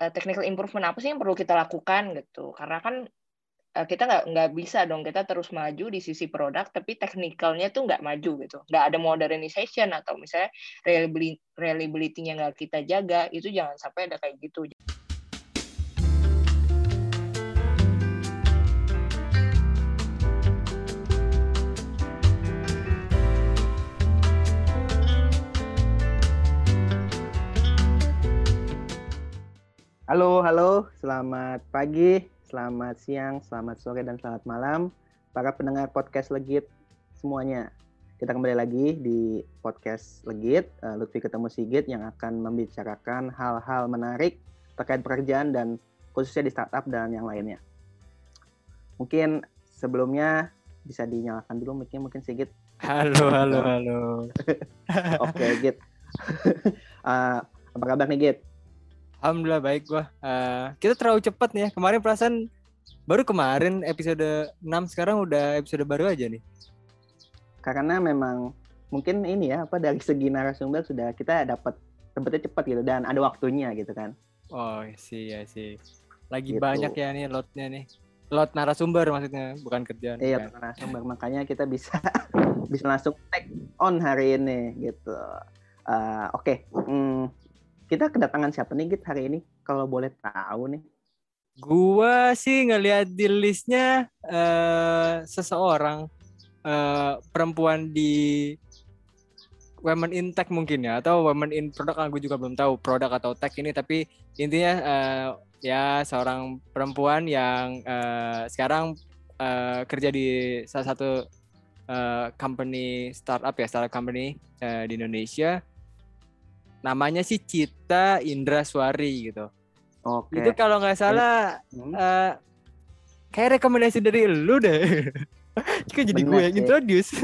uh, technical improvement apa sih yang perlu kita lakukan gitu. Karena kan uh, kita nggak nggak bisa dong kita terus maju di sisi produk tapi teknikalnya tuh nggak maju gitu. Nggak ada modernization atau misalnya reliability reliability-nya nggak kita jaga itu jangan sampai ada kayak gitu Halo, halo, selamat pagi, selamat siang, selamat sore, dan selamat malam para pendengar podcast Legit semuanya. Kita kembali lagi di podcast Legit, uh, Lutfi ketemu Sigit yang akan membicarakan hal-hal menarik terkait pekerjaan dan khususnya di startup dan yang lainnya. Mungkin sebelumnya bisa dinyalakan dulu mungkin mungkin Sigit. Halo, halo, halo. Oke, Git. uh, apa kabar nih, Git? Alhamdulillah baik gua. Uh, kita terlalu cepat nih ya. Kemarin perasaan baru kemarin episode 6 sekarang udah episode baru aja nih. Karena memang mungkin ini ya apa dari segi narasumber sudah kita dapat tempatnya cepat gitu dan ada waktunya gitu kan. Oh sih ya sih. Lagi gitu. banyak ya nih lotnya nih. Lot narasumber maksudnya bukan kerjaan. Iya kan? narasumber makanya kita bisa bisa langsung take on hari ini gitu. Uh, Oke, okay. hmm, kita kedatangan siapa nih Git hari ini? Kalau boleh tahu nih. Gua sih ngelihat di listnya uh, seseorang uh, perempuan di women in tech mungkin ya atau women in product aku juga belum tahu produk atau tech ini tapi intinya uh, ya seorang perempuan yang uh, sekarang uh, kerja di salah satu uh, company startup ya startup company uh, di Indonesia namanya sih Cita Indra Suari gitu. Oke. Itu kalau nggak salah hmm. uh, kayak rekomendasi dari lu deh. Kok jadi gue yang introduce.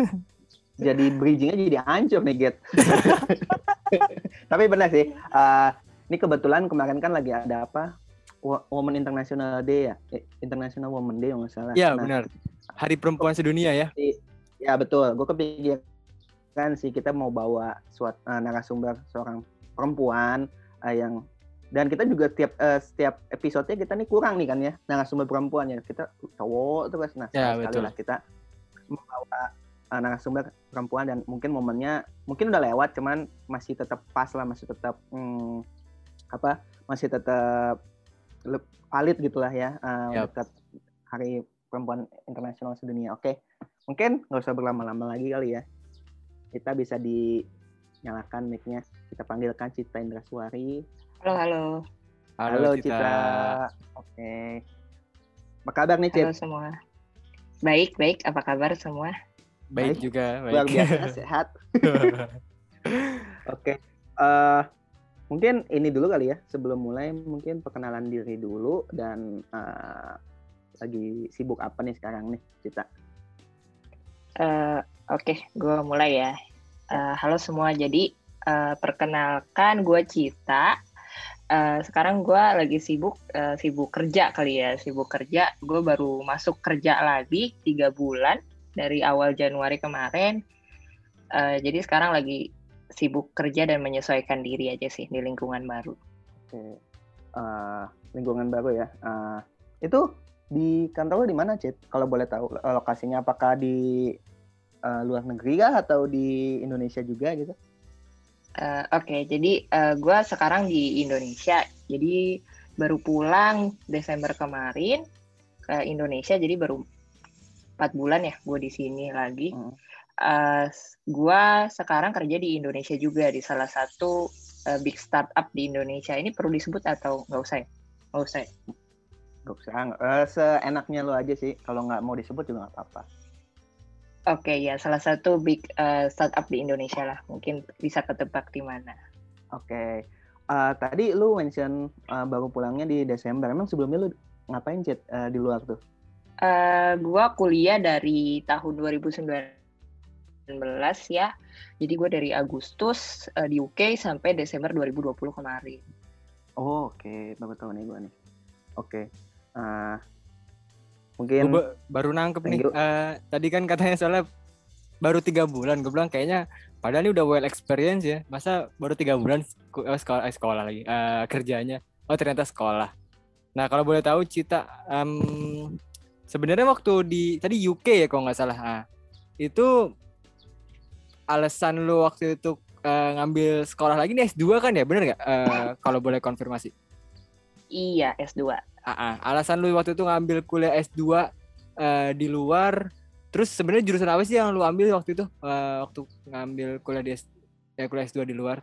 jadi bridgingnya jadi hancur nih Get. Tapi benar sih. Uh, ini kebetulan kemarin kan lagi ada apa? Women International Day ya, eh, International Women Day nggak salah. Iya nah, benar. Hari Perempuan Sedunia ya. Ya betul. Gue kepikir kan sih kita mau bawa suat uh, narasumber seorang perempuan uh, yang dan kita juga setiap uh, setiap episodenya kita nih kurang nih kan ya narasumber perempuan ya. Kita cowok terus nah ya, sekali lah kita membawa uh, narasumber perempuan dan mungkin momennya mungkin udah lewat cuman masih tetap pas lah masih tetap hmm, apa masih tetap valid gitulah ya uh, yep. dekat hari perempuan internasional sedunia. Oke mungkin nggak usah berlama-lama lagi kali ya kita bisa dinyalakan mic-nya. Kita panggilkan Citra Indra Suari. Halo, halo. Halo, halo Citra. Citra. Oke. Apa kabar nih, Citra? Halo semua. Baik, baik. Apa kabar semua? Baik, baik juga. Baik. Luar biasa, sehat. Oke. Uh, mungkin ini dulu kali ya. Sebelum mulai, mungkin perkenalan diri dulu. Dan uh, lagi sibuk apa nih sekarang nih, Citra? Uh, Oke, gue mulai ya. Uh, halo semua, jadi uh, perkenalkan gue Cita. Uh, sekarang gue lagi sibuk, uh, sibuk kerja kali ya, sibuk kerja. Gue baru masuk kerja lagi tiga bulan dari awal Januari kemarin. Uh, jadi sekarang lagi sibuk kerja dan menyesuaikan diri aja sih di lingkungan baru. Oke, uh, lingkungan baru ya. Uh, itu di kantor lo di mana, Cit? Kalau boleh tahu lokasinya, apakah di uh, luar negeri kah atau di Indonesia juga gitu? Uh, Oke, okay, jadi uh, eh, gue sekarang di Indonesia. Jadi baru pulang Desember kemarin ke Indonesia. Jadi baru empat bulan ya gue di sini lagi. Hmm. Uh, gue sekarang kerja di Indonesia juga di salah satu uh, big startup di Indonesia. Ini perlu disebut atau nggak usah? Ya? Nggak usah. Ya? Nggak usah. Uh, seenaknya lo aja sih. Kalau nggak mau disebut juga nggak apa-apa. Oke okay, ya salah satu big uh, startup di Indonesia lah mungkin bisa ketebak di mana. Oke okay. uh, tadi lu mention uh, baru pulangnya di Desember emang sebelumnya lu ngapain chat uh, di luar tuh? Uh, gua kuliah dari tahun 2019 ya jadi gue dari Agustus uh, di UK sampai Desember 2020 kemarin. Oh oke okay. baru tahu nih gue nih. Oke. Okay. Uh, Mungkin gua baru nangkep nih. Uh, tadi kan katanya soalnya baru tiga bulan. Gue bilang kayaknya padahal ini udah well experience ya. Masa baru tiga bulan sekolah, eh, sekolah lagi uh, kerjanya. oh ternyata sekolah. Nah kalau boleh tahu Cita, um, sebenarnya waktu di tadi UK ya kalau nggak salah, nah, itu alasan lu waktu itu uh, ngambil sekolah lagi nih S2 kan ya, bener nggak? Uh, kalau boleh konfirmasi. Iya S2. Uh, uh, alasan lu waktu itu ngambil kuliah S2 uh, di luar, terus sebenarnya jurusan apa sih yang lu ambil waktu itu? Uh, waktu ngambil kuliah di S, ya, kuliah S2 di luar?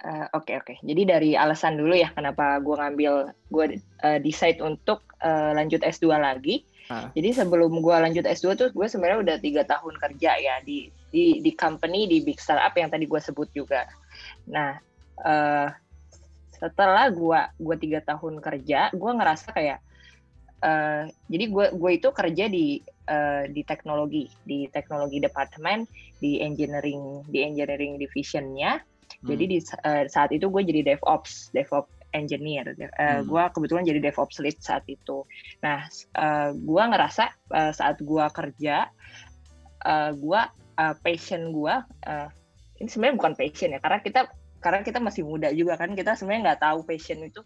Oke uh, oke, okay, okay. jadi dari alasan dulu ya kenapa gue ngambil gue uh, decide untuk uh, lanjut S2 lagi. Uh. Jadi sebelum gue lanjut S2 tuh gue sebenarnya udah tiga tahun kerja ya di di di company di big startup yang tadi gue sebut juga. Nah uh, setelah gue gue tiga tahun kerja, gue ngerasa kayak uh, jadi gue gue itu kerja di uh, di teknologi di teknologi departemen di engineering di engineering divisionnya jadi di uh, saat itu gue jadi DevOps, DevOps engineer. Uh, hmm. Gue kebetulan jadi DevOps lead saat itu. Nah, uh, gue ngerasa uh, saat gue kerja, uh, gue uh, passion gue uh, ini sebenarnya bukan passion ya, karena kita karena kita masih muda juga kan, kita sebenarnya nggak tahu passion itu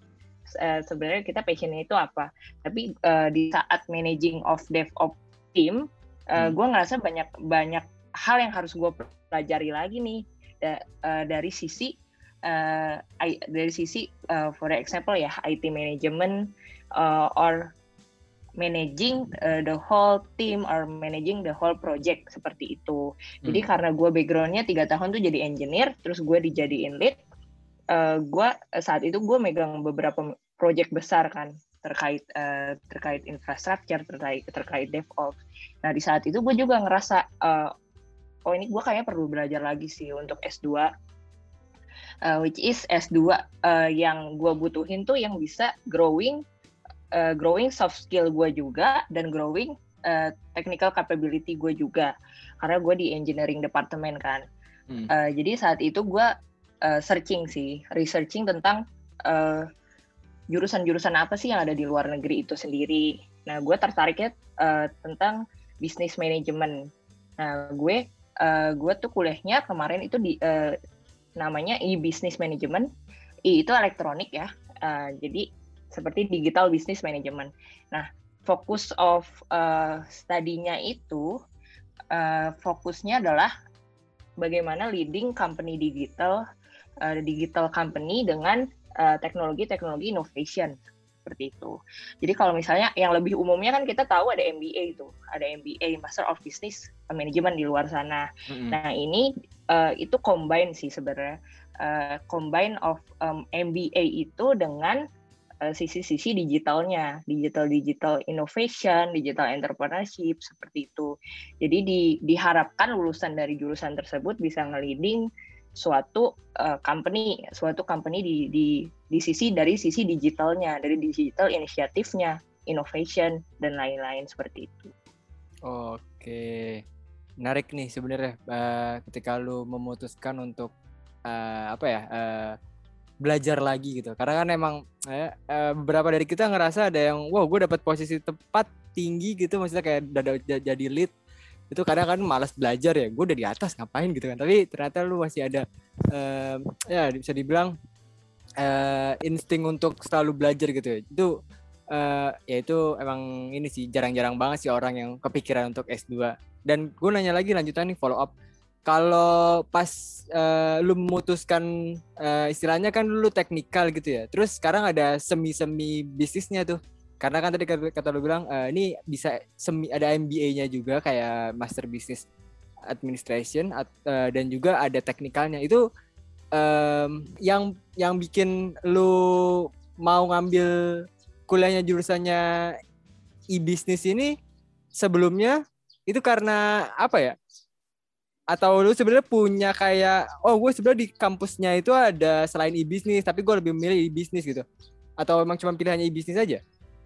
uh, sebenarnya kita passionnya itu apa. Tapi uh, di saat managing of DevOps team, uh, hmm. gue ngerasa banyak banyak hal yang harus gue pelajari lagi nih da, uh, dari sisi uh, I, dari sisi uh, for example ya IT management uh, or managing uh, the whole team or managing the whole project seperti itu. Hmm. Jadi karena gue backgroundnya tiga tahun tuh jadi engineer, terus gue dijadiin lead, uh, gue saat itu gue megang beberapa project besar kan terkait uh, terkait infrastruktur terkait terkait DevOps. Nah di saat itu gue juga ngerasa uh, oh ini gue kayaknya perlu belajar lagi sih untuk S2 uh, which is S2 uh, yang gue butuhin tuh yang bisa growing uh, growing soft skill gue juga dan growing uh, technical capability gue juga karena gue di engineering department kan hmm. uh, jadi saat itu gue uh, searching sih researching tentang uh, jurusan-jurusan apa sih yang ada di luar negeri itu sendiri nah gue tertariknya uh, tentang business management nah gue uh, gue tuh kuliahnya kemarin itu di uh, namanya e-business management. E itu elektronik ya. Uh, jadi seperti digital business management. Nah, fokus of uh, studinya itu uh, fokusnya adalah bagaimana leading company digital uh, digital company dengan teknologi-teknologi uh, innovation seperti itu. Jadi kalau misalnya yang lebih umumnya kan kita tahu ada MBA itu, ada MBA Master of Business Management di luar sana. Mm-hmm. Nah ini uh, itu combine sih sebenarnya, uh, combine of um, MBA itu dengan sisi-sisi digitalnya, digital digital innovation, digital entrepreneurship seperti itu. Jadi di, diharapkan lulusan dari jurusan tersebut bisa ngeliding suatu uh, company, suatu company di, di di sisi dari sisi digitalnya, dari digital inisiatifnya, innovation dan lain-lain seperti itu. Oke, menarik nih sebenarnya uh, ketika lu memutuskan untuk uh, apa ya uh, belajar lagi gitu. Karena kan emang uh, beberapa dari kita ngerasa ada yang wow gue dapat posisi tepat tinggi gitu, maksudnya kayak udah jadi lead. Itu kadang kan malas belajar ya gue udah di atas ngapain? gitu kan. Tapi ternyata lu masih ada uh, ya bisa dibilang uh, insting untuk selalu belajar gitu ya. Itu uh, ya itu emang ini sih jarang-jarang banget sih orang yang kepikiran untuk S2 dan gue nanya lagi lanjutan nih follow up kalau pas uh, lu memutuskan uh, istilahnya kan lu teknikal gitu ya. Terus sekarang ada semi-semi bisnisnya tuh. Karena kan tadi kata, kata lu bilang uh, ini bisa semi ada MBA-nya juga kayak Master Business Administration at, uh, dan juga ada teknikalnya. Itu um, yang yang bikin lu mau ngambil kuliahnya jurusannya e-business ini sebelumnya itu karena apa ya? Atau lu sebenarnya punya kayak oh gue sebenarnya di kampusnya itu ada selain e-business tapi gue lebih memilih e-business gitu. Atau emang cuma pilihannya e-business aja?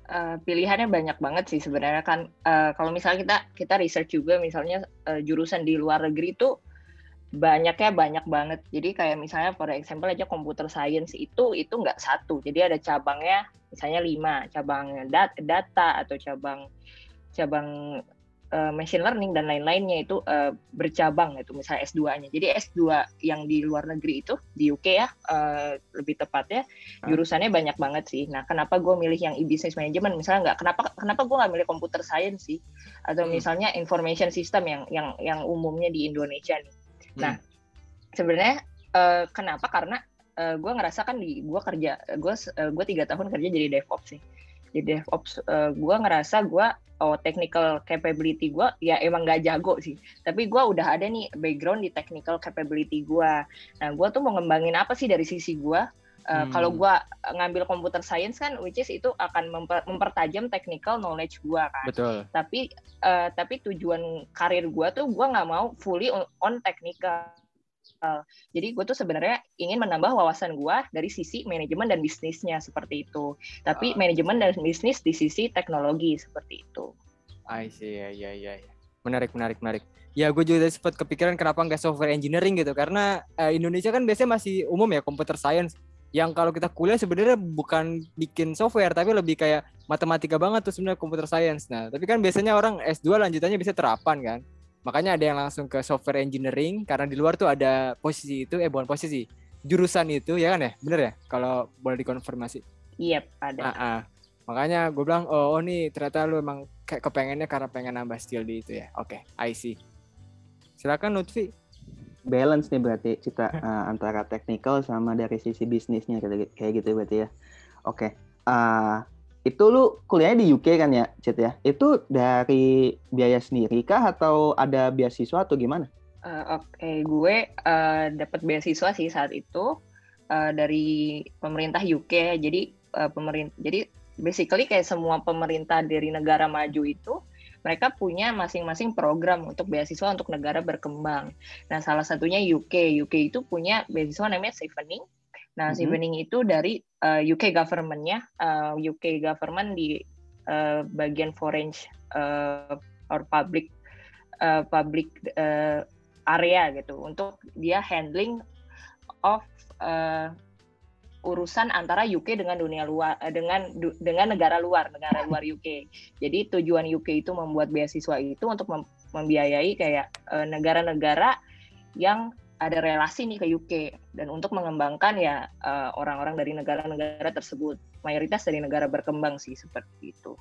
Uh, pilihannya banyak banget sih sebenarnya kan uh, kalau misalnya kita kita research juga misalnya uh, jurusan di luar negeri itu banyaknya banyak banget jadi kayak misalnya for example aja computer science itu itu nggak satu jadi ada cabangnya misalnya lima cabang dat data atau cabang cabang uh, machine learning dan lain-lainnya itu uh, bercabang itu misalnya S2-nya. Jadi S2 yang di luar negeri itu di UK ya uh, lebih tepatnya ah. jurusannya banyak banget sih. Nah, kenapa gue milih yang e-business management misalnya nggak kenapa kenapa gue nggak milih computer science sih atau hmm. misalnya information system yang yang yang umumnya di Indonesia nih. Hmm. Nah, sebenarnya uh, kenapa karena uh, gue ngerasa kan di gue kerja gue uh, gue tiga tahun kerja jadi DevOps sih di DevOps uh, gue ngerasa gue oh technical capability gue ya emang gak jago sih tapi gue udah ada nih background di technical capability gue nah gue tuh mau ngembangin apa sih dari sisi gue Uh, hmm. Kalau gue ngambil computer science kan, which is itu akan memper, mempertajam technical knowledge gue kan. Betul. Tapi uh, tapi tujuan karir gue tuh gue nggak mau fully on, on technical jadi gue tuh sebenarnya ingin menambah wawasan gue dari sisi manajemen dan bisnisnya seperti itu. Tapi uh. manajemen dan bisnis di sisi teknologi seperti itu. I see, ya, ya, ya. Menarik, menarik, menarik. Ya, gue juga sempat kepikiran kenapa nggak software engineering gitu, karena uh, Indonesia kan biasanya masih umum ya computer science. Yang kalau kita kuliah sebenarnya bukan bikin software, tapi lebih kayak matematika banget tuh sebenarnya computer science. Nah, tapi kan biasanya orang S2 lanjutannya bisa terapan kan. Makanya ada yang langsung ke software engineering karena di luar tuh ada posisi itu eh bukan posisi jurusan itu ya kan ya bener ya kalau boleh dikonfirmasi. Iya yep, ada. Uh -uh. Makanya gue bilang oh, oh nih ternyata lu emang kayak kepengennya karena pengen nambah skill di itu ya. Oke, okay, I see. Silakan Lutfi. Balance nih berarti kita uh, antara technical sama dari sisi bisnisnya kayak gitu berarti ya. Oke. Okay. Uh, itu lu kuliahnya di UK kan ya, Cit ya? Itu dari biaya sendiri kah atau ada beasiswa atau gimana? Uh, Oke, okay. gue uh, dapat beasiswa sih saat itu uh, dari pemerintah UK. Jadi uh, pemerintah, jadi basically kayak semua pemerintah dari negara maju itu mereka punya masing-masing program untuk beasiswa untuk negara berkembang. Nah, salah satunya UK. UK itu punya beasiswa namanya Savening Nah, mm-hmm. Bening itu dari uh, eh, UK government-nya, uh, eh, UK government di uh, bagian foreign uh, or public uh, public uh, area gitu untuk dia handling of uh, urusan antara UK dengan dunia luar dengan dengan negara luar negara luar UK. Jadi tujuan UK itu membuat beasiswa itu untuk membiayai kayak negara-negara uh, yang ada relasi nih ke UK dan untuk mengembangkan ya uh, orang-orang dari negara-negara tersebut mayoritas dari negara berkembang sih seperti itu.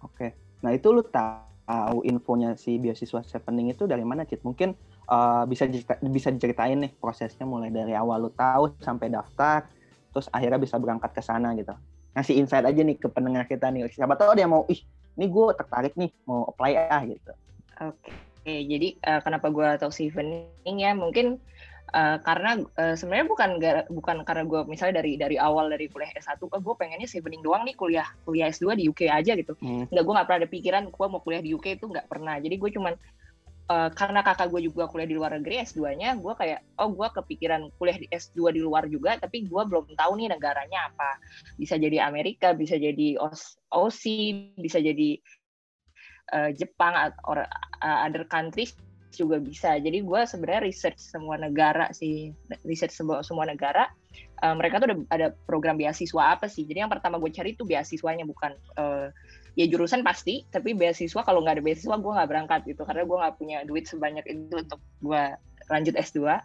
Oke, nah itu lu tahu infonya si beasiswa Sevening itu dari mana Cit? Mungkin uh, bisa bisa diceritain nih prosesnya mulai dari awal lu tahu sampai daftar, terus akhirnya bisa berangkat ke sana gitu. Ngasih insight aja nih ke pendengar kita nih. Siapa tahu dia mau, ih, ini gue tertarik nih mau apply ah gitu. Oke. Oke, jadi uh, kenapa gue tahu Stevening ya mungkin uh, karena uh, sebenarnya bukan bukan karena gue misalnya dari dari awal dari kuliah S1 oh, gue pengennya Stevening doang nih kuliah kuliah S2 di UK aja gitu. Hmm. Nggak gue nggak pernah ada pikiran gue mau kuliah di UK itu nggak pernah. Jadi gue cuman uh, karena kakak gue juga kuliah di luar negeri S2-nya, gue kayak oh gue kepikiran kuliah di S2 di luar juga, tapi gue belum tahu nih negaranya apa. Bisa jadi Amerika, bisa jadi Aussie, bisa jadi uh, Jepang atau uh, other countries juga bisa. Jadi gue sebenarnya research semua negara sih, research semua semua negara. Uh, mereka tuh ada, ada program beasiswa apa sih? Jadi yang pertama gue cari itu beasiswanya bukan uh, ya jurusan pasti, tapi beasiswa kalau nggak ada beasiswa gue nggak berangkat gitu karena gue nggak punya duit sebanyak itu untuk gue lanjut S2.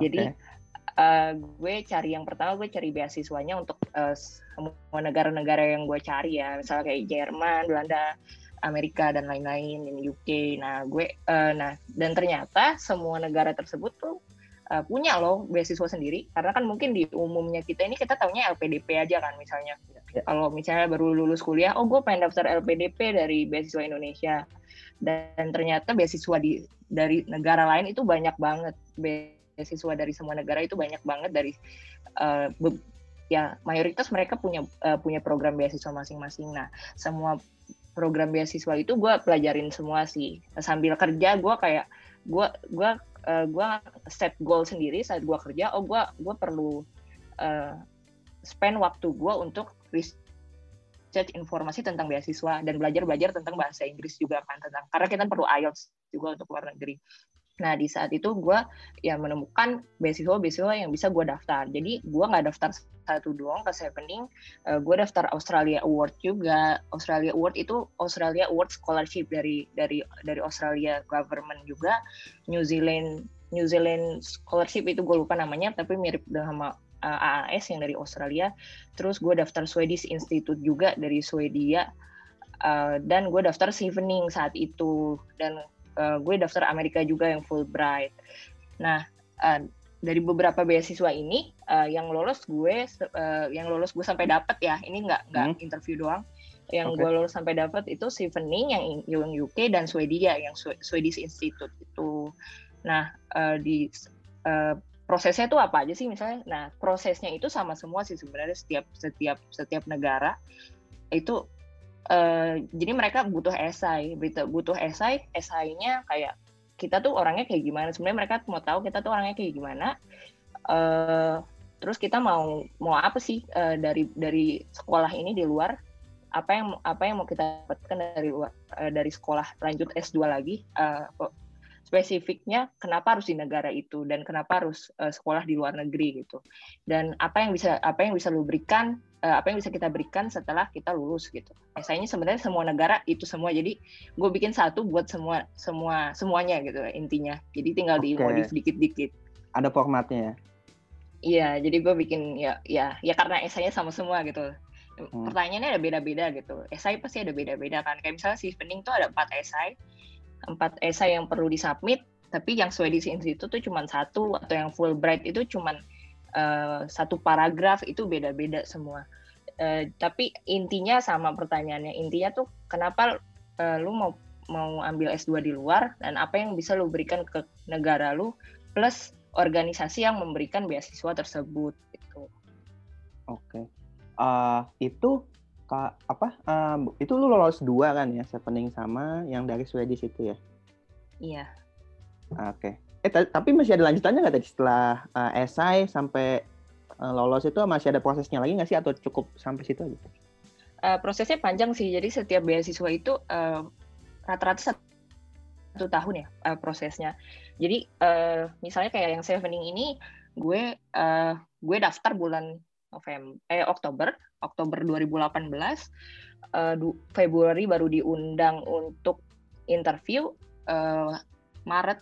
Jadi okay. uh, gue cari yang pertama gue cari beasiswanya untuk uh, semua negara-negara yang gue cari ya, misalnya kayak Jerman, Belanda, Amerika dan lain-lain di UK. Nah, gue uh, nah dan ternyata semua negara tersebut tuh uh, punya loh beasiswa sendiri karena kan mungkin di umumnya kita ini kita tahunya LPDP aja kan misalnya. Ya. Kalau misalnya baru lulus kuliah, oh gue pengen daftar LPDP dari beasiswa Indonesia. Dan ternyata beasiswa di dari negara lain itu banyak banget. Beasiswa dari semua negara itu banyak banget dari uh, ya mayoritas mereka punya uh, punya program beasiswa masing-masing. Nah, semua program beasiswa itu gue pelajarin semua sih. Sambil kerja gue kayak gue gue uh, gue set goal sendiri saat gue kerja oh gue gue perlu uh, spend waktu gue untuk research informasi tentang beasiswa dan belajar belajar tentang bahasa Inggris juga kan tentang karena kita perlu IELTS juga untuk luar negeri Nah di saat itu gue ya menemukan beasiswa-beasiswa yang bisa gue daftar. Jadi gue nggak daftar satu doang ke Sevening, uh, gue daftar Australia Award juga. Australia Award itu Australia Award Scholarship dari dari dari Australia government juga. New Zealand New Zealand Scholarship itu gue lupa namanya, tapi mirip dengan uh, eh, AAS yang dari Australia. Terus gue daftar Swedish Institute juga dari Swedia. Uh, dan gue daftar Sevening saat itu dan uh, gue daftar Amerika juga yang Fulbright. Nah, uh, dari beberapa beasiswa ini uh, yang lolos gue uh, yang lolos gue sampai dapat ya ini nggak nggak hmm. interview doang yang okay. gue lolos sampai dapat itu Stevening yang yang UK dan Swedia yang Swedish Institute itu nah uh, di uh, prosesnya itu apa aja sih misalnya nah prosesnya itu sama semua sih sebenarnya setiap setiap setiap negara itu Uh, jadi mereka butuh esai, butuh esai, esainya kayak kita tuh orangnya kayak gimana. Sebenarnya mereka mau tahu kita tuh orangnya kayak gimana. Uh, terus kita mau mau apa sih uh, dari dari sekolah ini di luar? Apa yang apa yang mau kita dapatkan dari uh, dari sekolah lanjut S2 lagi? Uh, spesifiknya kenapa harus di negara itu dan kenapa harus uh, sekolah di luar negeri gitu. Dan apa yang bisa apa yang bisa lu berikan uh, apa yang bisa kita berikan setelah kita lulus gitu. Esainya sebenarnya semua negara itu semua. Jadi gue bikin satu buat semua semua semuanya gitu intinya. Jadi tinggal okay. dimodif dikit-dikit. Ada formatnya ya? Iya, jadi gue bikin ya ya ya karena esainya sama semua gitu. Hmm. Pertanyaannya ada beda-beda gitu. Esai pasti ada beda-beda kan. Kayak misalnya si spending tuh ada empat esai, empat esai yang perlu disubmit. Tapi yang Swedish Institute tuh cuma satu atau yang Fulbright itu cuma uh, satu paragraf itu beda-beda semua. Uh, tapi intinya sama pertanyaannya. Intinya tuh kenapa uh, lu mau mau ambil S2 di luar dan apa yang bisa lu berikan ke negara lu plus organisasi yang memberikan beasiswa tersebut gitu. Oke. Okay. Uh, itu apa uh, itu lu lolos dua kan ya Sevening sama yang dari Swedish itu ya? Iya. Oke. Okay. Eh tapi masih ada lanjutannya nggak tadi setelah uh, esai sampai uh, lolos itu masih ada prosesnya lagi nggak sih atau cukup sampai situ aja? Uh, prosesnya panjang sih. Jadi setiap beasiswa itu uh, rata-rata satu tahun ya uh, prosesnya. Jadi uh, misalnya kayak yang Sevening ini, gue uh, gue daftar bulan November eh Oktober Oktober 2018 uh, Februari baru diundang untuk interview uh, Maret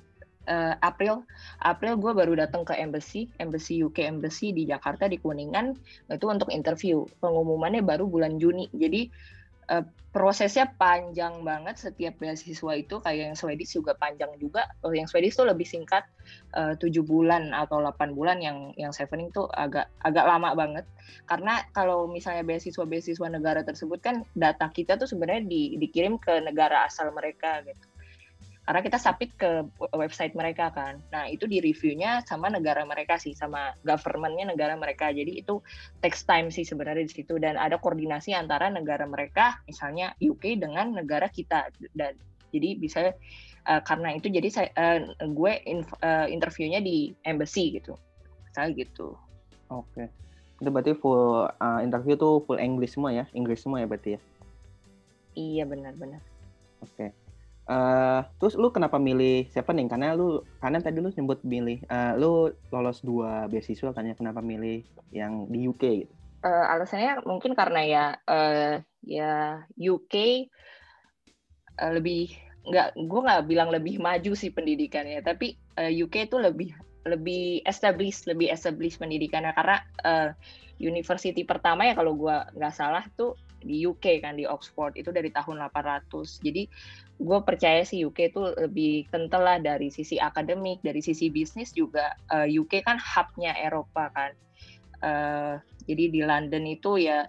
uh, April. April gue baru datang ke embassy embassy UK embassy di Jakarta di Kuningan. Itu untuk interview pengumumannya baru bulan Juni. Jadi uh, prosesnya panjang banget setiap beasiswa itu kayak yang Swedish juga panjang juga. Oh, yang Swedish tuh lebih singkat tujuh uh, bulan atau 8 bulan yang yang Sevening tuh agak agak lama banget. Karena kalau misalnya beasiswa beasiswa negara tersebut kan data kita tuh sebenarnya di, dikirim ke negara asal mereka gitu karena kita submit ke website mereka kan. Nah itu di reviewnya sama negara mereka sih, sama governmentnya negara mereka. Jadi itu text time sih sebenarnya di situ dan ada koordinasi antara negara mereka, misalnya UK dengan negara kita. Dan jadi bisa uh, karena itu jadi saya uh, gue inf, uh, interviewnya di embassy gitu, misalnya gitu. Oke, okay. itu berarti full uh, interview tuh full English semua ya, Inggris semua ya berarti ya? Iya benar-benar. Oke. Okay. Uh, terus lu kenapa milih Sevening? Karena lu karena tadi lu nyebut milih uh, lu lolos dua beasiswa kan ya kenapa milih yang di UK gitu? Uh, alasannya mungkin karena ya uh, ya UK uh, lebih nggak gue nggak bilang lebih maju sih pendidikannya tapi uh, UK itu lebih lebih established lebih established pendidikannya karena uh, university pertama ya kalau gue nggak salah tuh di UK kan di Oxford. Itu dari tahun 800 jadi gue percaya sih UK itu lebih kental lah dari sisi akademik, dari sisi bisnis juga uh, eh, UK kan hubnya Eropa kan. Uh, jadi di London itu ya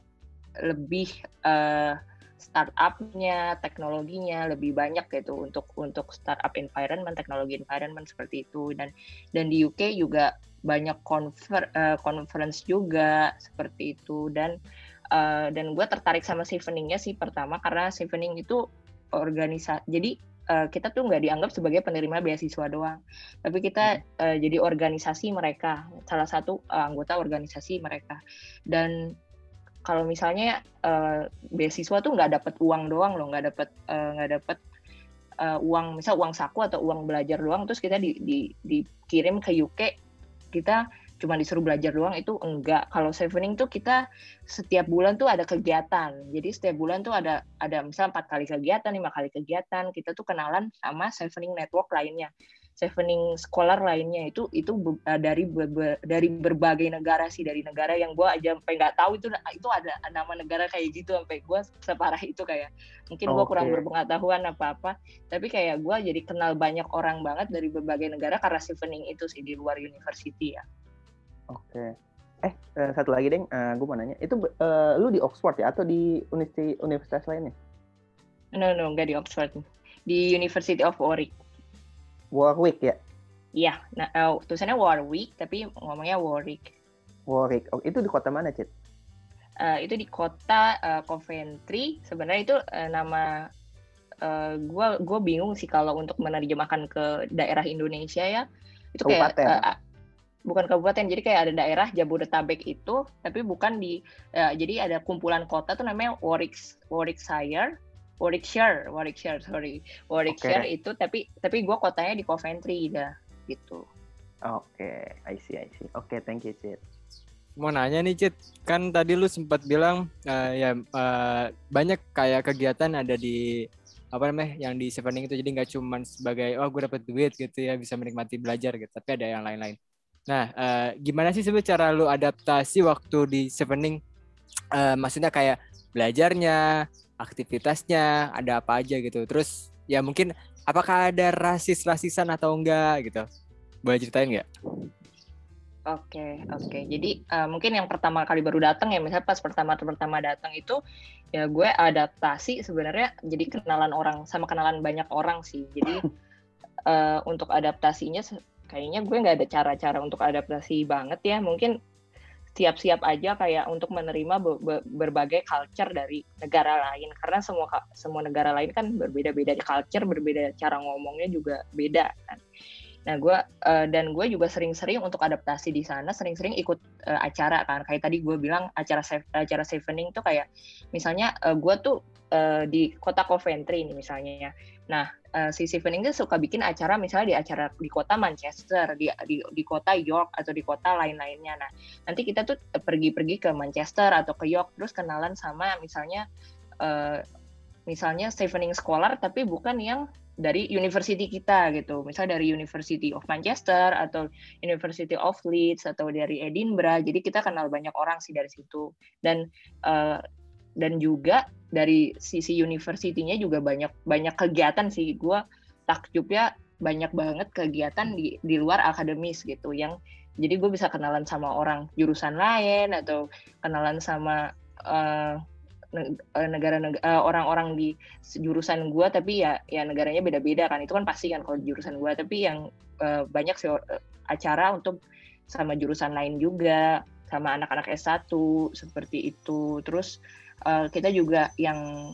lebih uh, startupnya, teknologinya lebih banyak gitu untuk untuk startup environment, teknologi environment seperti itu. Dan dan di UK juga banyak confer, uh, conference juga seperti itu. Dan uh, dan gue tertarik sama Chevening-nya sih pertama karena Chevening itu organisasi jadi uh, kita tuh nggak dianggap sebagai penerima beasiswa doang. Tapi kita uh, jadi organisasi mereka salah satu uh, anggota organisasi mereka. Dan kalau misalnya uh, beasiswa tuh nggak dapat uang doang loh nggak dapat nggak uh, dapat uh, uang misal uang saku atau uang belajar doang terus kita di, di, dikirim ke UK kita cuma disuruh belajar doang itu enggak. Kalau Sevening tuh kita setiap bulan tuh ada kegiatan. Jadi setiap bulan tuh ada ada misal empat kali kegiatan lima kali kegiatan kita tuh kenalan sama Sevening network lainnya Sevening scholar lainnya itu itu uh, dari dari berbagai negara sih dari negara yang gue aja sampai nggak tahu itu itu ada nama negara kayak gitu sampai gue separah itu kayak mungkin gue okay. kurang berpengetahuan apa apa tapi kayak gue jadi kenal banyak orang banget dari berbagai negara karena Sevening itu sih di luar university ya Oke. Eh, uh, satu lagi, Deng. Uh, eh, gue mau nanya. Itu uh, lu di Oxford ya? Atau di universitas, universitas lainnya? No, no. Nggak di Oxford. Di University of Warwick. Warwick ya? Iya. Nah, uh, tulisannya Warwick, tapi ngomongnya Warwick. Warwick. Oh, itu di kota mana, Cid? Uh, itu di kota uh, Coventry. Sebenarnya itu uh, nama gue uh, gue bingung sih kalau untuk menerjemahkan ke daerah Indonesia ya itu kayak uh, bukan kabupaten jadi kayak ada daerah Jabodetabek itu tapi bukan di uh, jadi ada kumpulan kota tuh namanya Warwick Warwickshire Warwickshire Warwickshire sorry Warwickshire okay. itu tapi tapi gue kotanya di Coventry dah gitu oke okay. I see I see oke okay, thank you Cid mau nanya nih Cid kan tadi lu sempat bilang uh, ya uh, banyak kayak kegiatan ada di apa namanya yang di Sevening itu jadi nggak cuma sebagai oh gue dapet duit gitu ya bisa menikmati belajar gitu tapi ada yang lain-lain Nah, uh, gimana sih sebenarnya cara lu adaptasi waktu di Sevening? Uh, maksudnya kayak belajarnya, aktivitasnya, ada apa aja gitu. Terus ya mungkin apakah ada rasis-rasisan atau enggak gitu? Boleh ceritain nggak? Oke, okay, oke. Okay. Jadi uh, mungkin yang pertama kali baru datang ya, misalnya pas pertama pertama datang itu ya gue adaptasi sebenarnya jadi kenalan orang sama kenalan banyak orang sih. Jadi uh, untuk adaptasinya kayaknya gue nggak ada cara-cara untuk adaptasi banget ya mungkin siap-siap aja kayak untuk menerima be be berbagai culture dari negara lain. Karena semua semua negara lain kan berbeda-beda culture berbeda cara ngomongnya juga beda kan. Nah gue uh, dan gue juga sering-sering untuk adaptasi di sana sering-sering ikut uh, acara kan. Kayak tadi gue bilang acara acara Sevening tuh kayak misalnya uh, gue tuh uh, di kota Coventry ini misalnya ya. Nah uh, si Stephen ini suka bikin acara misalnya di acara di kota Manchester, di di, di kota York atau di kota lain-lainnya. Nah, nanti kita tuh pergi-pergi ke Manchester atau ke York terus kenalan sama misalnya uh, misalnya Stephening Scholar tapi bukan yang dari university kita gitu. Misal dari University of Manchester atau University of Leeds atau dari Edinburgh. Jadi kita kenal banyak orang sih dari situ. Dan uh, dan juga dari sisi universitinya juga banyak banyak kegiatan sih. Gue takjubnya banyak banget kegiatan di di luar akademis gitu yang jadi gue bisa kenalan sama orang jurusan lain atau kenalan sama uh, negara negara orang-orang di jurusan gue tapi ya ya negaranya beda-beda kan. Itu kan pasti kan kalau jurusan gue tapi yang uh, banyak sih acara untuk sama jurusan lain juga sama anak-anak S1 seperti itu. Terus uh, kita juga yang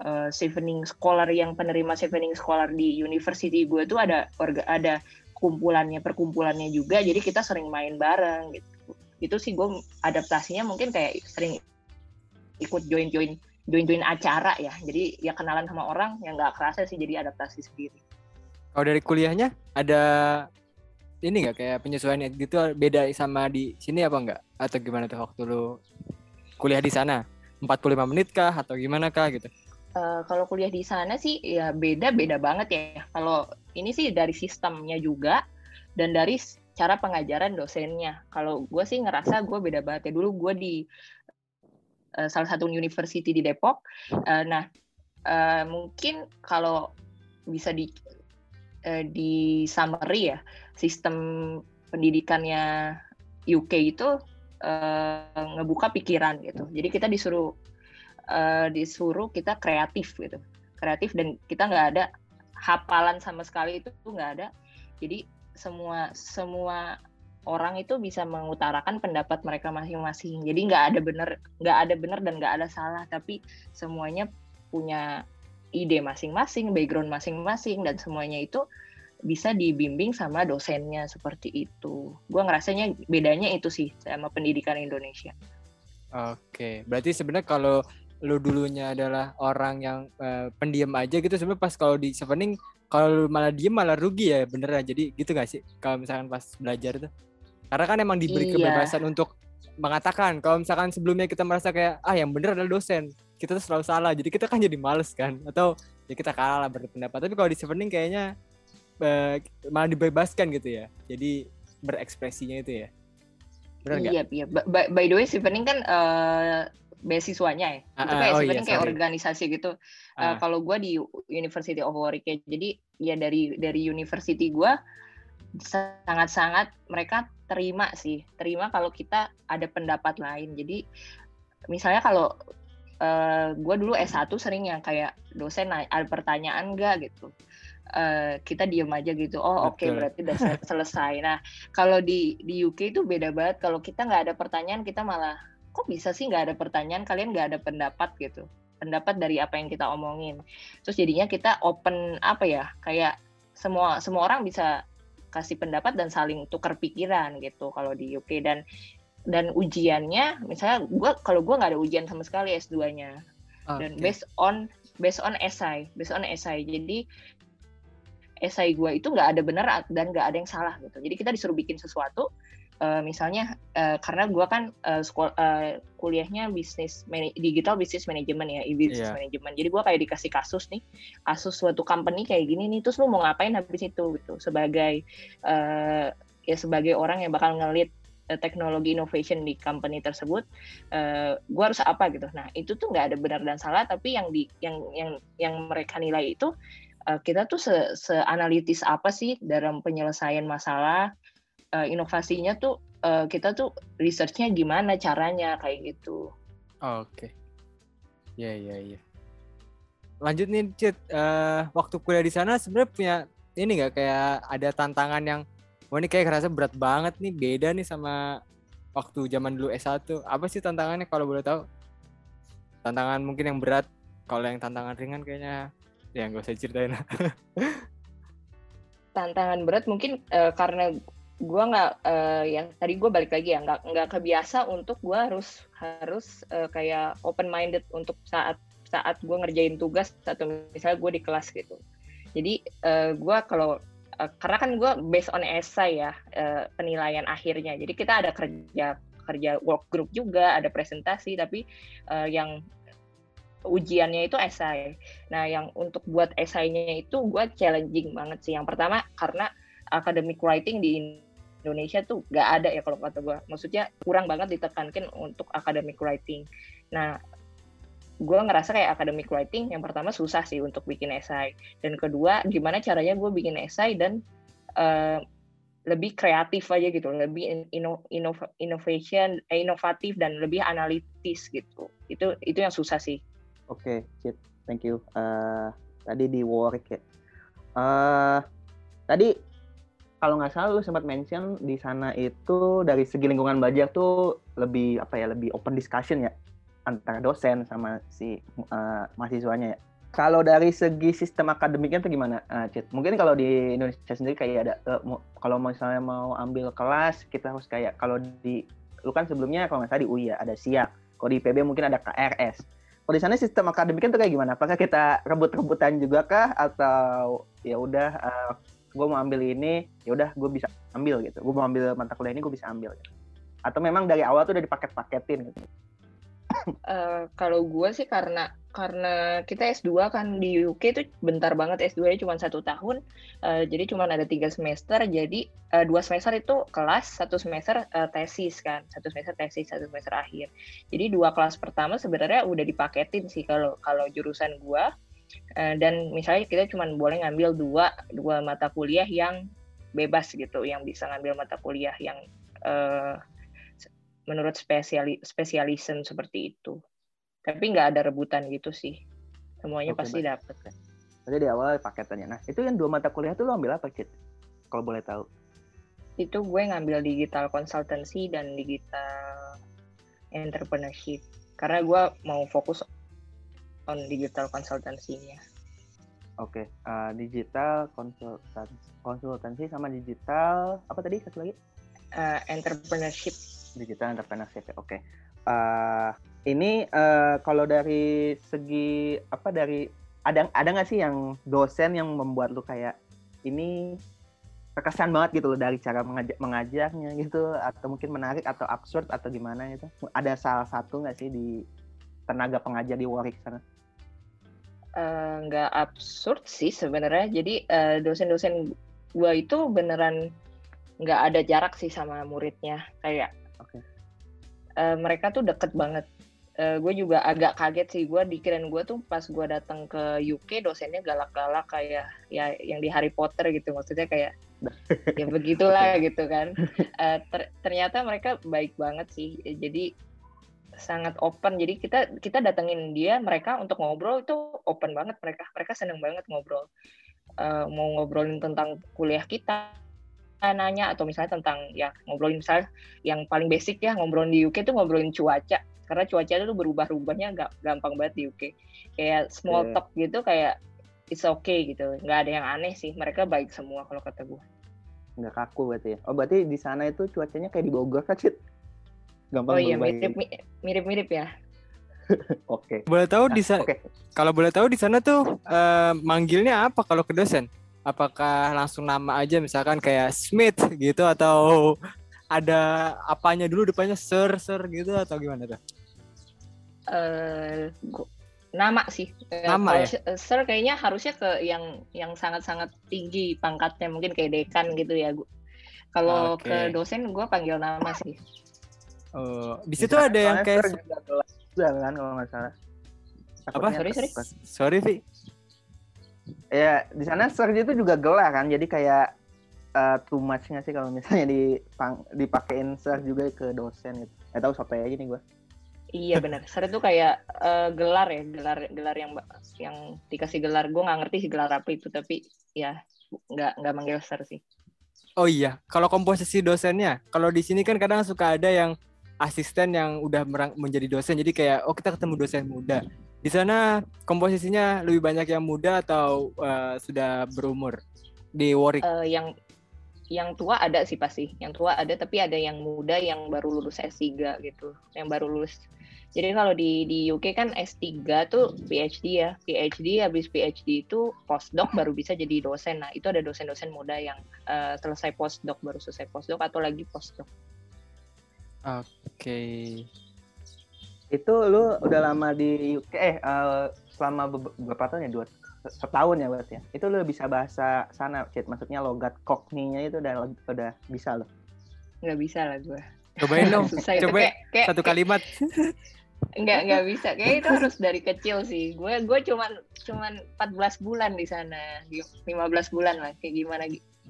uh, Sevening Scholar yang penerima Sevening Scholar di university gue tuh ada orga, ada kumpulannya perkumpulannya juga. Jadi kita sering main bareng gitu. Itu sih gue adaptasinya mungkin kayak sering ikut join join join join acara ya. Jadi ya kenalan sama orang yang nggak kerasa sih jadi adaptasi sendiri. Kalau dari kuliahnya ada ini nggak kayak penyesuaian gitu beda sama di sini apa enggak atau gimana tuh waktu lu kuliah di sana 45 menit kah atau gimana kah gitu? Uh, kalau kuliah di sana sih ya beda beda banget ya. Kalau ini sih dari sistemnya juga dan dari cara pengajaran dosennya. Kalau gue sih ngerasa gue beda banget ya. Dulu gue di uh, salah satu university di Depok. Uh, nah uh, mungkin kalau bisa di uh, di summary ya sistem pendidikannya UK itu uh, ngebuka pikiran gitu. Jadi kita disuruh uh, disuruh kita kreatif gitu, kreatif dan kita nggak ada hafalan sama sekali itu nggak ada. Jadi semua semua orang itu bisa mengutarakan pendapat mereka masing-masing. Jadi nggak ada benar nggak ada benar dan nggak ada salah, tapi semuanya punya ide masing-masing, background masing-masing dan semuanya itu bisa dibimbing sama dosennya seperti itu. Gue ngerasanya bedanya itu sih sama pendidikan Indonesia. Oke, berarti sebenarnya kalau lu dulunya adalah orang yang uh, pendiam aja gitu sebenarnya pas kalau di Chevening kalau malah diem malah rugi ya beneran jadi gitu gak sih kalau misalkan pas belajar tuh karena kan emang diberi iya. kebebasan untuk mengatakan kalau misalkan sebelumnya kita merasa kayak ah yang bener adalah dosen kita tuh selalu salah jadi kita kan jadi males kan atau ya kita kalah lah berpendapat tapi kalau di Chevening kayaknya uh, malah dibebaskan gitu ya jadi berekspresinya itu ya Benar iya, iya. By, by the way, Stevening kan uh, beasiswanya ya. Uh, itu kayak oh iya, kayak organisasi gitu. Uh. Uh, kalau gue di University of Warwick ya. Jadi ya dari dari university gue sangat-sangat mereka terima sih. Terima kalau kita ada pendapat lain. Jadi misalnya kalau uh, gue dulu S1 sering yang kayak dosen ada pertanyaan enggak gitu uh, kita diem aja gitu. Oh oke okay, berarti udah selesai. Nah kalau di di UK itu beda banget. Kalau kita nggak ada pertanyaan kita malah kok bisa sih nggak ada pertanyaan? Kalian nggak ada pendapat gitu. Pendapat dari apa yang kita omongin. Terus jadinya kita open apa ya kayak semua semua orang bisa kasih pendapat dan saling tukar pikiran gitu kalau di UK dan dan ujiannya misalnya gue kalau gue nggak ada ujian sama sekali S2-nya okay. dan based on based on essay based on essay jadi esai gue itu nggak ada benar dan nggak ada yang salah gitu. Jadi kita disuruh bikin sesuatu, uh, misalnya uh, karena gue kan uh, sekolah, uh, kuliahnya bisnis digital business management ya, e-business yeah. management. Jadi gue kayak dikasih kasus nih, kasus suatu company kayak gini nih, terus lu mau ngapain habis itu gitu sebagai uh, ya sebagai orang yang bakal ngelit teknologi innovation di company tersebut, uh, gue harus apa gitu. Nah itu tuh nggak ada benar dan salah, tapi yang di yang yang yang mereka nilai itu uh, kita tuh se, seanalitis apa sih dalam penyelesaian masalah uh, inovasinya tuh uh, kita tuh researchnya gimana caranya kayak gitu. Oke, ya ya ya. Lanjut nih, Cid. Uh, waktu kuliah di sana sebenarnya punya ini nggak kayak ada tantangan yang wah ini kayak kerasa berat banget nih, beda nih sama waktu zaman dulu S1. Apa sih tantangannya kalau boleh tahu? Tantangan mungkin yang berat, kalau yang tantangan ringan kayaknya ya nggak usah ceritain. Tantangan berat mungkin uh, karena gue nggak uh, yang tadi gue balik lagi ya nggak nggak kebiasa untuk gue harus harus uh, kayak open minded untuk saat saat gue ngerjain tugas atau misalnya gue di kelas gitu. Jadi uh, gue kalau uh, karena kan gue based on essay ya uh, penilaian akhirnya. Jadi kita ada kerja kerja work group juga ada presentasi tapi uh, yang ujiannya itu esai. Nah, yang untuk buat esainya itu gue challenging banget sih. Yang pertama karena academic writing di Indonesia tuh gak ada ya kalau kata gue. Maksudnya kurang banget ditekankan untuk academic writing. Nah, gue ngerasa kayak academic writing yang pertama susah sih untuk bikin esai. Dan kedua, gimana caranya gue bikin esai dan uh, lebih kreatif aja gitu, lebih ino, ino, innovation, eh, inovatif dan lebih analitis gitu. Itu itu yang susah sih. Oke, okay. Thank you. Uh, tadi di Warwick ya. Uh, tadi kalau nggak salah lu sempat mention di sana itu dari segi lingkungan belajar tuh lebih apa ya lebih open discussion ya antara dosen sama si uh, mahasiswanya ya. Kalau dari segi sistem akademiknya tuh gimana, uh, Cid? Mungkin kalau di Indonesia sendiri kayak ada uh, kalau misalnya mau ambil kelas kita harus kayak kalau di lu kan sebelumnya kalau nggak salah di UI ya ada SIAK. Kalau di IPB mungkin ada KRS kalau di sana sistem akademiknya tuh kayak gimana? Apakah kita rebut-rebutan juga kah atau ya udah uh, eh, gue mau ambil ini, ya udah gue bisa ambil gitu. Gue mau ambil mata kuliah ini gue bisa ambil gitu. Atau memang dari awal tuh udah dipaket-paketin gitu. Uh, kalau gue sih karena karena kita S2 kan di UK itu bentar banget S2-nya cuma satu tahun, uh, jadi cuma ada tiga semester, jadi uh, dua semester itu kelas, satu semester uh, tesis kan, satu semester tesis, satu semester akhir. Jadi dua kelas pertama sebenarnya udah dipaketin sih kalau kalau jurusan gua, uh, dan misalnya kita cuma boleh ngambil dua dua mata kuliah yang bebas gitu, yang bisa ngambil mata kuliah yang uh, menurut spesiali spesialism seperti itu tapi nggak ada rebutan gitu sih semuanya Oke, pasti dapat kan Jadi di awal paketannya nah itu yang dua mata kuliah tuh lo ambil apa Cid kalau boleh tahu itu gue ngambil digital consultancy dan digital entrepreneurship karena gue mau fokus on digital consultancy-nya. Oke, okay. uh, digital konsultansi, konsultansi sama digital apa tadi satu lagi? Uh, entrepreneurship. Digital entrepreneurship. Oke. Okay. Uh, ini uh, kalau dari segi apa dari ada ada nggak sih yang dosen yang membuat lu kayak ini terkesan banget gitu loh dari cara mengajar, mengajarnya gitu atau mungkin menarik atau absurd atau gimana gitu ada salah satu nggak sih di tenaga pengajar di Warwick sana uh, nggak absurd sih sebenarnya jadi uh, dosen-dosen gua itu beneran nggak ada jarak sih sama muridnya kayak okay. uh, mereka tuh deket banget. Uh, eh, gue juga agak kaget sih. Gue dikirain gue tuh pas gue datang ke UK dosennya galak-galak kayak ya yang di Harry Potter gitu. Maksudnya kayak ya begitulah okay. gitu kan. Uh, ter ternyata mereka baik banget sih. Jadi sangat open. Jadi kita kita datengin dia mereka untuk ngobrol itu open banget mereka. Mereka seneng banget ngobrol. Uh, mau ngobrolin tentang kuliah kita nanya atau misalnya tentang ya ngobrolin misalnya yang paling basic ya ngobrolin di UK tuh ngobrolin cuaca karena cuaca itu berubah-ubahnya gak gampang banget di UK kayak small yeah. talk gitu kayak it's okay gitu nggak ada yang aneh sih mereka baik semua kalau kata gue nggak kaku berarti ya oh berarti di sana itu cuacanya kayak di Bogor kan Cid gampang oh iya mirip mirip mirip ya Oke. Okay. Boleh tahu nah, di sana? Okay. Kalau boleh tahu di sana tuh uh, manggilnya apa kalau ke dosen? Apakah langsung nama aja misalkan kayak Smith gitu atau ada apanya dulu depannya Sir Sir gitu atau gimana tuh? uh, nama sih. Eh, nama ya? Eh, sir kayaknya harusnya ke yang yang sangat-sangat tinggi pangkatnya mungkin kayak dekan gitu ya. Kalau okay. ke dosen gue panggil nama sih. Oh, di situ ada yang kayak kan kalau nggak salah. Apa? Sorry, sorry. Sorry, Vi. Ya, di sana sir itu juga gelar kan. Jadi kayak uh, too much nggak sih kalau misalnya dipang, dipakein sir juga ke dosen gitu. Gak tahu sampai aja nih gue. Iya benar. Ser itu kayak uh, gelar ya, gelar gelar yang yang dikasih gelar. Gue nggak ngerti sih gelar apa itu, tapi ya nggak nggak manggil ser sih. Oh iya, kalau komposisi dosennya, kalau di sini kan kadang suka ada yang asisten yang udah menjadi dosen, jadi kayak oh kita ketemu dosen muda. Di sana komposisinya lebih banyak yang muda atau uh, sudah berumur di Warwick? Uh, yang yang tua ada sih pasti, yang tua ada, tapi ada yang muda yang baru lulus S3 gitu, yang baru lulus jadi kalau di di UK kan S3 tuh PhD ya. PhD habis PhD itu postdoc baru bisa jadi dosen. Nah, itu ada dosen-dosen muda yang uh, selesai postdoc baru selesai postdoc atau lagi postdoc. Oke. Okay. Itu lu udah lama di UK eh uh, selama beberapa tahun ya dua setahun ya berarti ya. Itu lu bisa bahasa sana, Cid. Maksudnya logat kokninya itu udah udah bisa lo. Nggak bisa lah gue. Cobain dong. Susah Coba kayak, kayak, satu kalimat. Enggak, enggak bisa. Kayak itu harus dari kecil sih. Gue gue cuman cuman 14 bulan di sana. 15 bulan lah. Kayak gimana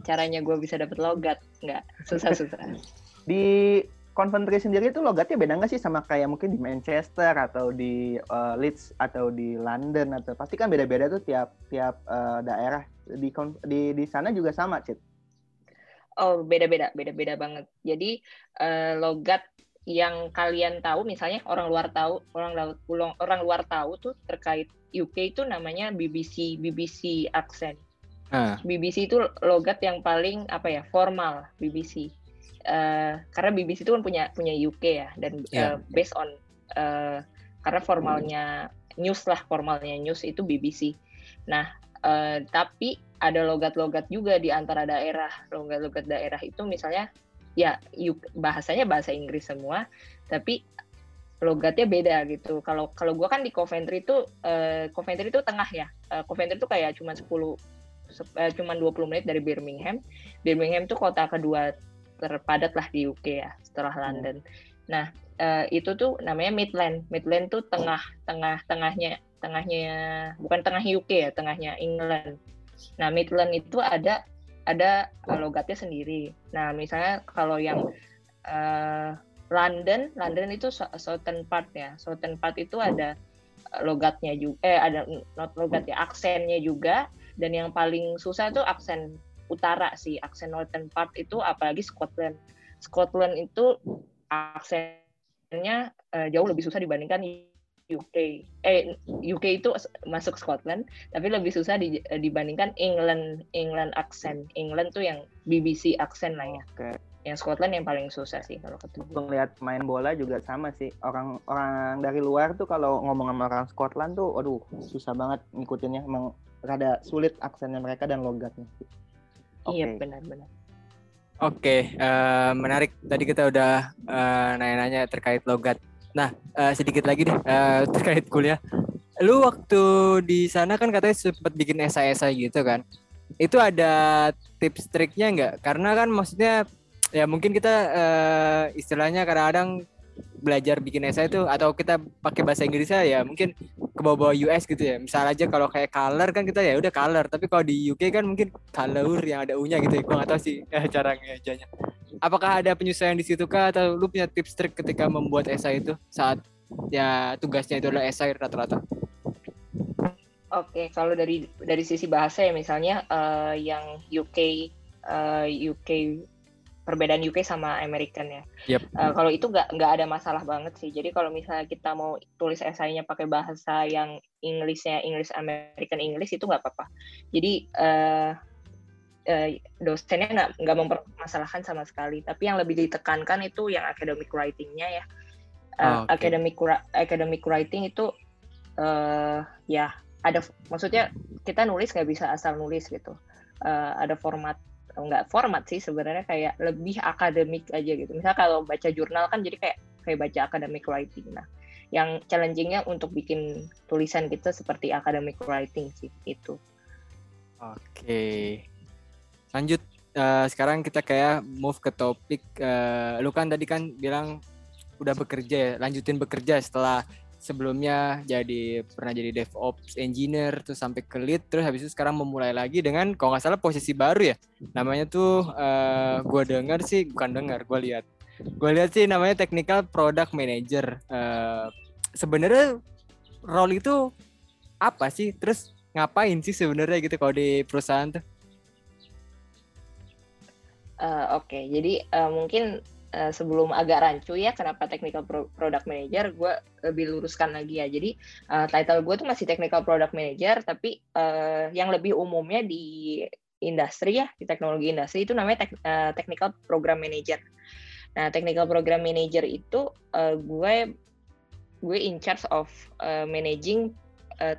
caranya gue bisa dapet logat. Enggak, susah-susah. Di Coventry sendiri itu logatnya beda nggak sih sama kayak mungkin di Manchester atau di uh, Leeds atau di London atau pasti kan beda-beda tuh tiap tiap uh, daerah di di di sana juga sama, Cit. Oh, beda-beda, beda-beda banget. Jadi uh, logat yang kalian tahu misalnya orang luar tahu orang orang luar tahu tuh terkait UK itu namanya BBC BBC accent. Ah. BBC itu logat yang paling apa ya formal BBC. Uh, eh, karena BBC itu kan punya punya UK ya dan yeah. uh, based on uh, karena formalnya news lah formalnya news itu BBC. Nah uh, tapi ada logat-logat juga di antara daerah logat-logat daerah itu misalnya ya bahasanya bahasa Inggris semua tapi logatnya beda gitu. Kalau kalau gue kan di Coventry itu uh, Coventry itu tengah ya. Uh, Coventry itu kayak cuma 10 uh, cuma 20 menit dari Birmingham. Birmingham itu kota kedua terpadat lah di UK ya setelah hmm. London. Nah, uh, itu tuh namanya Midland. Midland tuh tengah tengah tengahnya tengahnya bukan tengah UK ya, tengahnya England. Nah, Midland itu ada ada logatnya sendiri. Nah, misalnya kalau yang uh, London, London itu southern part ya. Southern part itu ada logatnya juga, eh ada not logat ya, aksennya juga. Dan yang paling susah itu aksen utara sih, aksen northern part itu apalagi Scotland. Scotland itu aksennya uh, jauh lebih susah dibandingkan UK. Eh UK itu masuk Scotland, tapi lebih susah di, dibandingkan England England accent. England tuh yang BBC accent lah ya. Oke. yang Scotland yang paling susah sih kalau ketemu. Ngeliat main bola juga sama sih. Orang orang dari luar tuh kalau ngomong sama orang Scotland tuh, aduh susah banget ngikutinnya. Emang rada sulit aksennya mereka dan logatnya. Iya benar-benar. Oke, uh, menarik. Tadi kita udah uh, nanya-nanya terkait logat. Nah, uh, sedikit lagi deh uh, terkait kuliah. Lu waktu di sana kan katanya sempat bikin esai-esai gitu kan? Itu ada tips triknya nggak? Karena kan maksudnya ya mungkin kita uh, istilahnya kadang-kadang belajar bikin esai itu atau kita pakai bahasa Inggrisnya ya mungkin ke bawah-bawah US gitu ya. Misal aja kalau kayak color kan kita ya udah color, tapi kalau di UK kan mungkin color yang ada u-nya gitu ya. Gua nggak tahu sih ya, cara ngejanya. Apakah ada penyesuaian di situ kah atau lu punya tips trik ketika membuat esai itu saat ya tugasnya itu adalah esai rata-rata? Oke, kalau dari dari sisi bahasa ya misalnya uh, yang UK uh, UK perbedaan UK sama American ya. Yep. Uh, kalau itu nggak nggak ada masalah banget sih. Jadi kalau misalnya kita mau tulis esainya pakai bahasa yang Inggrisnya English American English itu nggak apa-apa. Jadi uh, uh, dosennya nggak nggak mempermasalahkan sama sekali. Tapi yang lebih ditekankan itu yang academic writingnya ya. Uh, oh, okay. Academic academic writing itu uh, ya ada maksudnya kita nulis nggak bisa asal nulis gitu. Uh, ada format nggak format sih sebenarnya kayak lebih akademik aja gitu. Misal kalau baca jurnal kan jadi kayak kayak baca academic writing. Nah, yang challengingnya untuk bikin tulisan kita seperti academic writing sih itu. Oke, lanjut. Uh, sekarang kita kayak move ke topik. Uh, lu kan tadi kan bilang udah bekerja ya, lanjutin bekerja setelah sebelumnya jadi pernah jadi DevOps engineer terus sampai ke lead terus habis itu sekarang memulai lagi dengan kalau nggak salah posisi baru ya. Namanya tuh uh, eh, gue dengar sih bukan dengar gue lihat. Gue lihat sih namanya technical product manager. Uh, sebenarnya role itu apa sih? Terus ngapain sih sebenarnya gitu kalau di perusahaan tuh? Uh, oke okay. jadi uh, mungkin uh, sebelum agak rancu ya kenapa technical pro product manager gue lebih luruskan lagi ya. Jadi uh, title gue tuh masih technical product manager tapi uh, yang lebih umumnya di industri ya di teknologi industri itu namanya tek, uh, technical program manager. Nah technical program manager itu uh, gue gue in charge of uh, managing uh,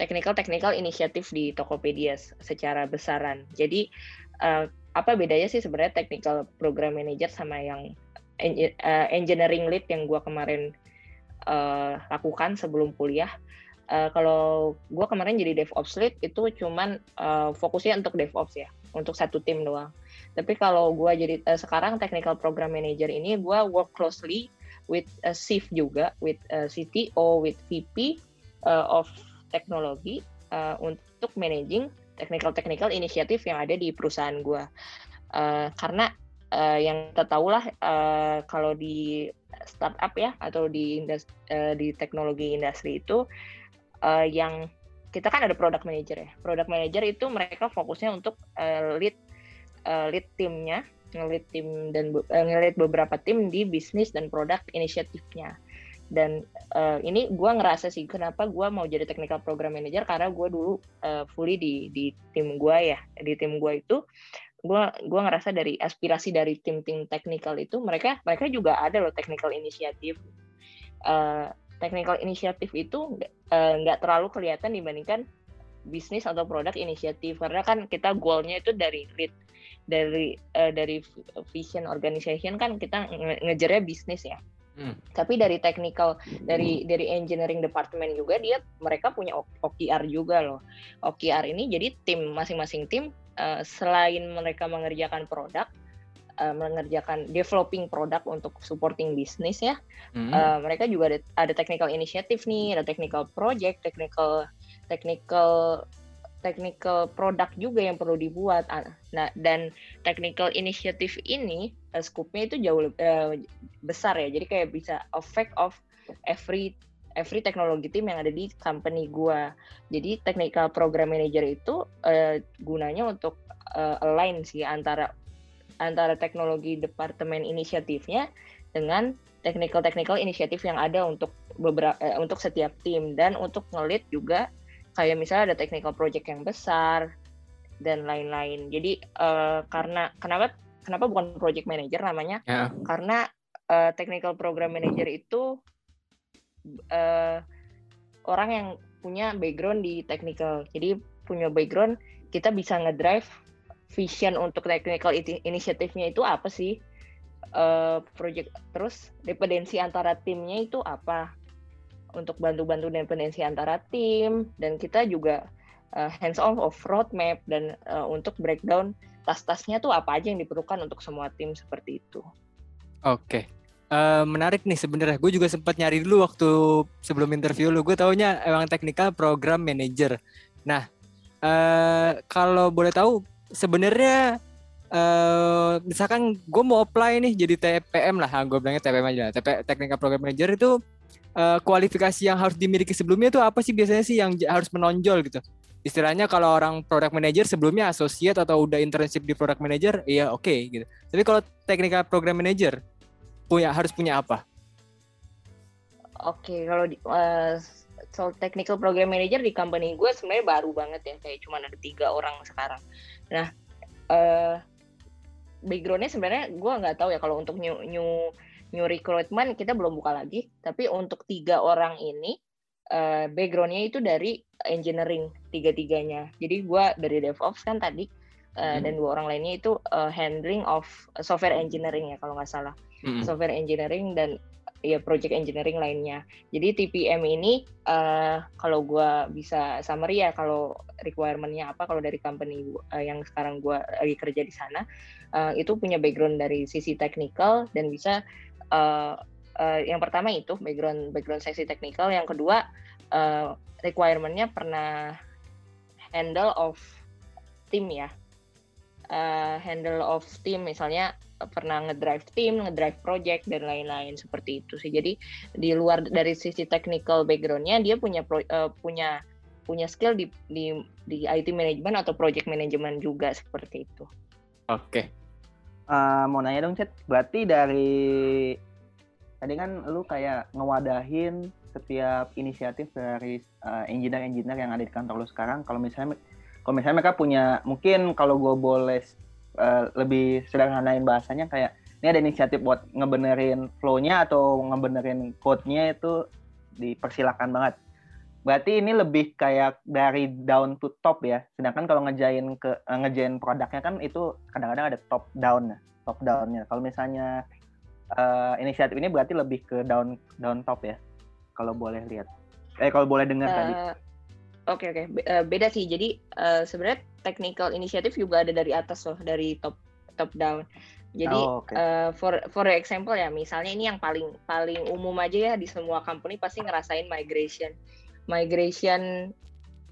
technical technical initiative di Tokopedia secara besaran. Jadi uh, apa bedanya sih sebenarnya technical program manager sama yang uh, engineering lead yang gue kemarin uh, lakukan sebelum kuliah. Uh, kalau gue kemarin jadi DevOps lead itu cuman uh, fokusnya untuk DevOps ya, untuk satu tim doang. Tapi kalau gue jadi uh, sekarang technical program manager ini gue work closely with uh, juga, with uh, CTO, with VP uh, of teknologi uh, untuk managing technical-technical inisiatif yang ada di perusahaan gue. Uh, karena uh, yang kita tahu lah uh, kalau di startup ya atau di industri, uh, di teknologi industri itu uh, yang kita kan ada product manager ya. Product manager itu mereka fokusnya untuk uh, lead uh, lead timnya, ngelit tim dan uh, ngelit beberapa tim di bisnis dan produk inisiatifnya dan uh, ini gue ngerasa sih kenapa gue mau jadi technical program manager karena gue dulu uh, fully di di tim gue ya di tim gue itu gue gua ngerasa dari aspirasi dari tim-tim teknikal itu mereka mereka juga ada loh technical inisiatif uh, technical inisiatif itu nggak uh, terlalu kelihatan dibandingkan bisnis atau produk inisiatif karena kan kita goalnya itu dari lead dari uh, dari vision organization kan kita ngejarnya bisnis ya Hmm. Tapi dari technical dari dari engineering department juga dia mereka punya OKR juga loh. OKR ini jadi tim masing-masing tim uh, selain mereka mengerjakan produk uh, mengerjakan developing produk untuk supporting bisnis ya. Hmm. Uh, mereka juga ada, ada technical initiative nih, ada technical project, technical technical technical produk juga yang perlu dibuat. Ah, nah, dan technical initiative ini uh, scope-nya itu jauh uh, besar ya. Jadi kayak bisa affect of every every teknologi tim yang ada di company gua. Jadi technical program manager itu uh, gunanya untuk uh, align sih antara antara teknologi departemen inisiatifnya dengan technical technical inisiatif yang ada untuk beberapa uh, untuk setiap tim dan untuk ngelit juga kayak misalnya ada technical project yang besar dan lain-lain. Jadi uh, karena kenapa kenapa bukan project manager namanya? Ya. Karena uh, technical program manager itu uh, orang yang punya background di technical. Jadi punya background kita bisa ngedrive vision untuk technical inisiatifnya itu apa sih? Uh, project terus dependensi antara timnya itu apa? Untuk bantu-bantu dependensi antara tim dan kita juga uh, hands on of roadmap dan uh, untuk breakdown tas-tasnya tuh apa aja yang diperlukan untuk semua tim seperti itu. Oke. Uh, menarik nih sebenarnya. Gue juga sempat nyari dulu waktu sebelum interview lu. Gue taunya emang teknikal program manager. Nah, uh, kalau boleh tahu sebenarnya uh, misalkan gue mau apply nih jadi TPM lah, gue bilangnya TPM aja. TP, technical program manager itu uh, kualifikasi yang harus dimiliki sebelumnya itu apa sih biasanya sih yang harus menonjol gitu? Istilahnya kalau orang product manager sebelumnya associate atau udah internship di product manager, iya oke okay, gitu. Tapi kalau technical program manager punya harus punya apa? Oke, okay, kalau uh, soal technical program manager di company gue sebenarnya baru banget ya, kayak cuma ada tiga orang sekarang. Nah, uh, backgroundnya sebenarnya gue nggak tahu ya kalau untuk new new new recruitment kita belum buka lagi, tapi untuk tiga orang ini uh, backgroundnya itu dari engineering tiga-tiganya. Jadi gue dari DevOps kan tadi uh, hmm. dan dua orang lainnya itu uh, handling of software engineering ya kalau nggak salah hmm. software engineering dan ya project engineering lainnya. Jadi TPM ini uh, kalau gue bisa summary ya kalau requirementnya apa kalau dari company uh, yang sekarang gue lagi kerja di sana uh, itu punya background dari sisi technical dan bisa uh, uh, yang pertama itu background background sesi technical, yang kedua uh, requirementnya pernah handle of tim ya, uh, handle of team misalnya pernah ngedrive tim, ngedrive project dan lain-lain seperti itu sih. Jadi di luar dari sisi technical backgroundnya dia punya pro, uh, punya punya skill di di di IT management atau project management juga seperti itu. Oke. Okay. Uh, mau nanya dong, Chat. Berarti dari tadi kan lu kayak ngewadahin setiap inisiatif dari uh, engineer-engineer yang ada di kantor lu sekarang. Kalau misalnya kalau misalnya mereka punya mungkin kalau gue boleh uh, lebih sederhanain bahasanya kayak ini ada inisiatif buat ngebenerin flow-nya atau ngebenerin code-nya itu dipersilakan banget. Berarti ini lebih kayak dari down to top ya. Sedangkan kalau ngejain ke uh, ngejain produknya kan itu kadang-kadang ada top down, top down-nya. Kalau misalnya uh, inisiatif ini berarti lebih ke down down top ya. Kalau boleh lihat. Eh kalau boleh dengar uh, tadi. Oke okay, oke, okay. uh, beda sih. Jadi uh, sebenarnya technical initiative juga ada dari atas loh, dari top top down. Jadi oh, okay. uh, for for example ya, misalnya ini yang paling paling umum aja ya di semua company pasti ngerasain migration. Migration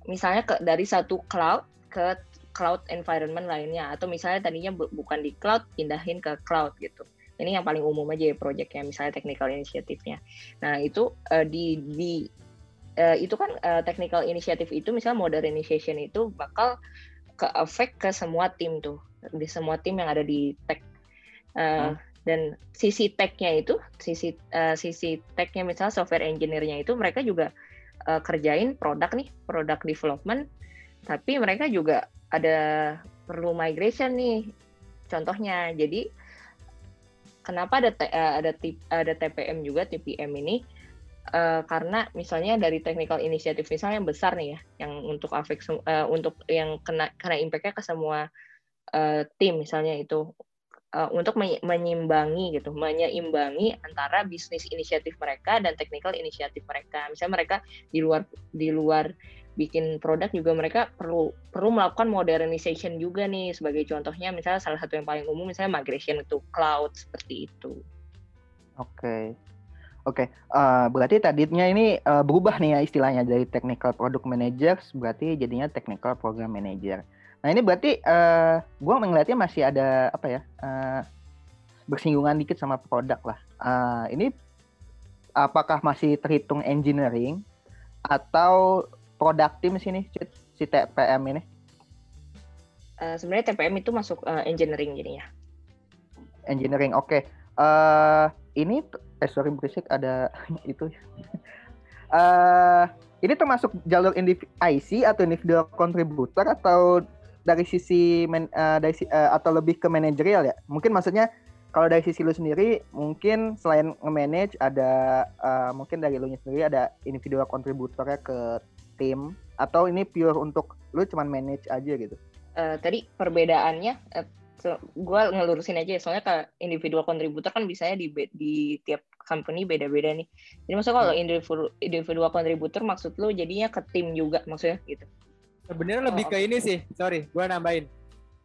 misalnya ke dari satu cloud ke cloud environment lainnya atau misalnya tadinya bu bukan di cloud pindahin ke cloud gitu. Ini yang paling umum aja ya proyeknya misalnya technical initiative-nya. Nah, itu uh, di di uh, itu kan uh, technical initiative itu misalnya modernization itu bakal ke efek ke semua tim tuh di semua tim yang ada di tech uh, hmm. dan sisi technya itu sisi uh, sisi technya misalnya software engineer-nya itu mereka juga uh, kerjain produk nih produk development tapi mereka juga ada perlu migration nih contohnya jadi kenapa ada ada ada TPM juga TPM ini? Uh, karena misalnya dari technical initiative misalnya yang besar nih ya yang untuk afek uh, untuk yang kena kena impactnya ke semua uh, tim misalnya itu. Uh, untuk menyimbangi gitu menyeimbangi antara bisnis inisiatif mereka dan technical inisiatif mereka. Misalnya mereka di luar di luar bikin produk juga mereka perlu perlu melakukan modernization juga nih sebagai contohnya misalnya salah satu yang paling umum misalnya migration to cloud seperti itu. Oke. Oke, okay. uh, berarti tadinya ini uh, berubah nih ya istilahnya dari technical product manager berarti jadinya technical program manager. Nah ini berarti uh, eh, gue melihatnya masih ada apa ya uh, bersinggungan dikit sama produk lah. Uh, ini apakah masih terhitung engineering atau product team sini si TPM ini? Uh, Sebenarnya TPM itu masuk uh, engineering jadinya. Engineering, oke. Okay. Uh, ini eh sorry berisik ada itu uh, ini termasuk jalur IC atau individual contributor atau dari sisi man, uh, dari uh, atau lebih ke manajerial ya. Mungkin maksudnya kalau dari sisi lu sendiri mungkin selain nge-manage ada uh, mungkin dari lu sendiri ada individual kontributornya ke tim atau ini pure untuk lu cuman manage aja gitu. Uh, tadi perbedaannya uh, so, gue ngelurusin aja ya, soalnya kalau individual kontributor kan biasanya di di tiap company beda-beda nih. Jadi maksudnya kalau hmm. individual individual kontributor maksud lu jadinya ke tim juga maksudnya gitu. Sebenarnya oh, lebih ke ini sih, sorry, gue nambahin.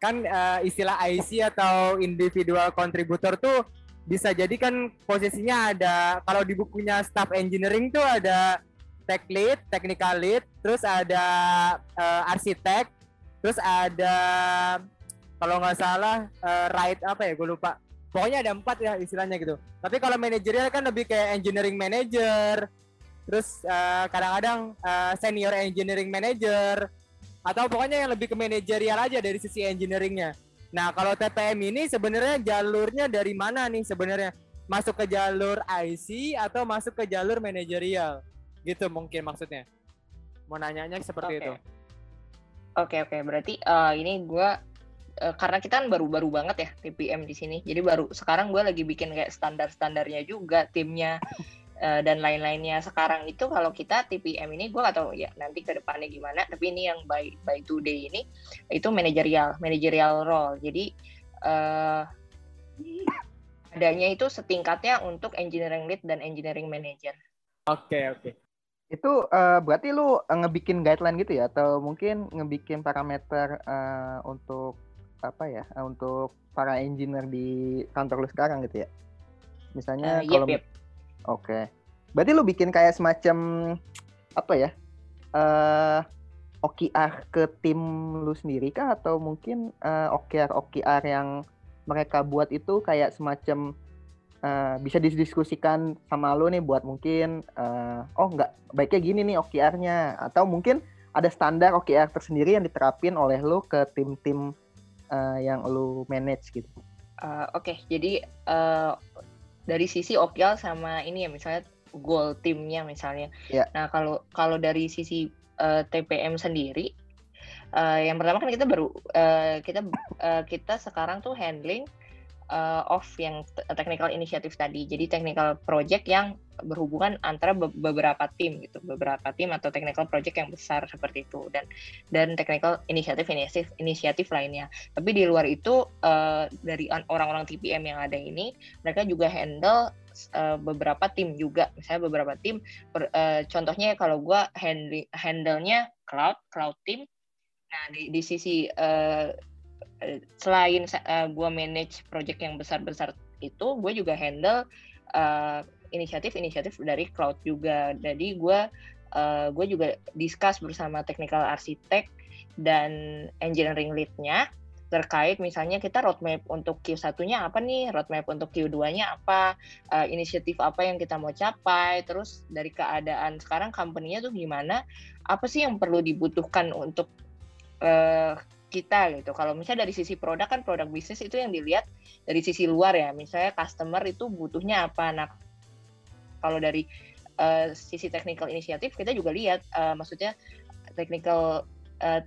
Kan uh, istilah IC atau individual contributor tuh bisa jadi kan posisinya ada kalau di bukunya staff engineering tuh ada tech lead, technical lead, terus ada uh, arsitek, terus ada kalau nggak salah uh, right apa ya, gue lupa. Pokoknya ada empat ya istilahnya gitu. Tapi kalau manajerial kan lebih kayak engineering manager, terus kadang-kadang uh, uh, senior engineering manager, atau pokoknya yang lebih ke manajerial aja dari sisi engineeringnya. Nah kalau TPM ini sebenarnya jalurnya dari mana nih sebenarnya? Masuk ke jalur IC atau masuk ke jalur manajerial? Gitu mungkin maksudnya. Mau nanyanya seperti okay. itu. Oke okay, oke okay. berarti uh, ini gue uh, karena kita kan baru-baru banget ya TPM di sini. Jadi baru sekarang gue lagi bikin kayak standar-standarnya juga timnya Eh, dan lain-lainnya sekarang itu kalau kita TPM ini gue atau ya nanti ke depannya gimana tapi ini yang by by today ini itu manajerial manajerial role jadi uh, adanya itu setingkatnya untuk engineering lead dan engineering manager. Oke okay, oke. Okay. Itu uh, berarti lu ngebikin guideline gitu ya atau mungkin ngebikin parameter uh, untuk apa ya untuk para engineer di kantor lu sekarang gitu ya? Misalnya uh, kalau yep, yep Oke. Berarti lu bikin kayak semacam apa ya? Eh uh, OKR ke tim lu sendiri kah atau mungkin uh, OKR OKR yang mereka buat itu kayak semacam uh, bisa didiskusikan sama lu nih buat mungkin uh, oh nggak baiknya gini nih OKR-nya atau mungkin ada standar OKR tersendiri yang diterapin oleh lu ke tim-tim uh, yang lu manage gitu. Uh, Oke, okay. jadi uh, dari sisi OKL sama ini ya misalnya goal timnya misalnya. Yeah. Nah kalau kalau dari sisi uh, eh, TPM sendiri, uh, yang pertama kan kita baru uh, kita uh, kita sekarang tuh handling uh, of yang technical initiative tadi. Jadi technical project yang berhubungan antara beberapa tim gitu, beberapa tim atau technical project yang besar seperti itu dan dan technical initiative inisiatif inisiatif lainnya. Tapi di luar itu uh, dari orang-orang TPM yang ada ini, mereka juga handle uh, beberapa tim juga. Misalnya beberapa tim, per, uh, contohnya kalau gue handle handle-nya cloud, cloud team. Nah di, di sisi uh, selain uh, gue manage project yang besar-besar itu, gue juga handle inisiatif-inisiatif dari cloud juga. Jadi gue uh, gue juga discuss bersama technical arsitek dan engineering lead-nya terkait misalnya kita roadmap untuk Q1-nya apa nih, roadmap untuk Q2-nya apa, uh, inisiatif apa yang kita mau capai, terus dari keadaan sekarang company-nya tuh gimana, apa sih yang perlu dibutuhkan untuk uh, kita gitu. Kalau misalnya dari sisi produk kan produk bisnis itu yang dilihat dari sisi luar ya. Misalnya customer itu butuhnya apa. Nah, kalau dari uh, sisi technical inisiatif kita juga lihat uh, maksudnya technical uh,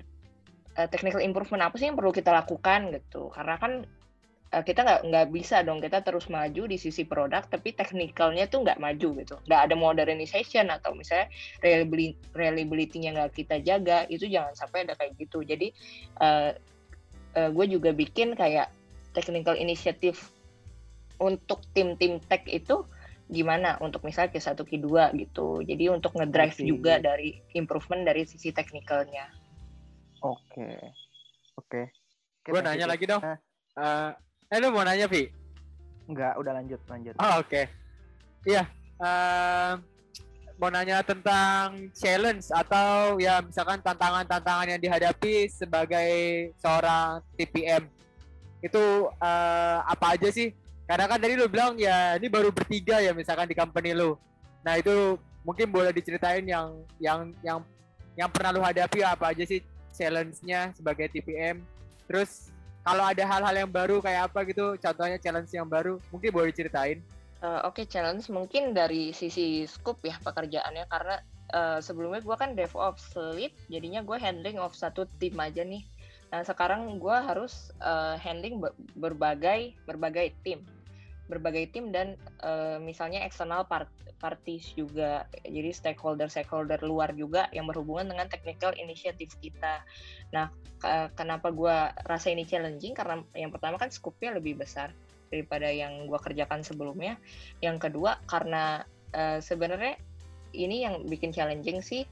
technical improvement apa sih yang perlu kita lakukan gitu karena kan kita nggak nggak bisa dong kita terus maju di sisi produk tapi teknikalnya tuh nggak maju gitu nggak ada modernization atau misalnya reliability reliability-nya nggak kita jaga itu jangan sampai ada kayak gitu jadi uh, uh, gue juga bikin kayak technical initiative untuk tim-tim tech itu gimana untuk misalnya ke satu ke dua gitu. Jadi untuk ngedrive okay. juga dari improvement dari sisi teknikalnya. Oke. Okay. Oke. Okay. Gue nanya lagi dong. Uh, eh lu mau nanya, Vi? Enggak, udah lanjut, lanjut. Oh, oke. Okay. Iya, uh, mau nanya tentang challenge atau ya misalkan tantangan-tantangan yang dihadapi sebagai seorang TPM. Itu uh, apa aja sih karena kan tadi lu bilang ya ini baru bertiga ya misalkan di company lu. Nah itu mungkin boleh diceritain yang yang yang yang pernah lu hadapi apa aja sih challenge-nya sebagai TPM. Terus kalau ada hal-hal yang baru kayak apa gitu, contohnya challenge yang baru, mungkin boleh diceritain. Uh, Oke, okay, challenge mungkin dari sisi scope ya pekerjaannya karena uh, sebelumnya gue kan DevOps lead, jadinya gue handling of satu tim aja nih Nah sekarang gue harus uh, handling berbagai berbagai tim, berbagai tim dan uh, misalnya eksternal part parties juga, jadi stakeholder stakeholder luar juga yang berhubungan dengan technical initiative kita. Nah kenapa gue rasa ini challenging karena yang pertama kan skupnya lebih besar daripada yang gue kerjakan sebelumnya. Yang kedua karena uh, sebenarnya ini yang bikin challenging sih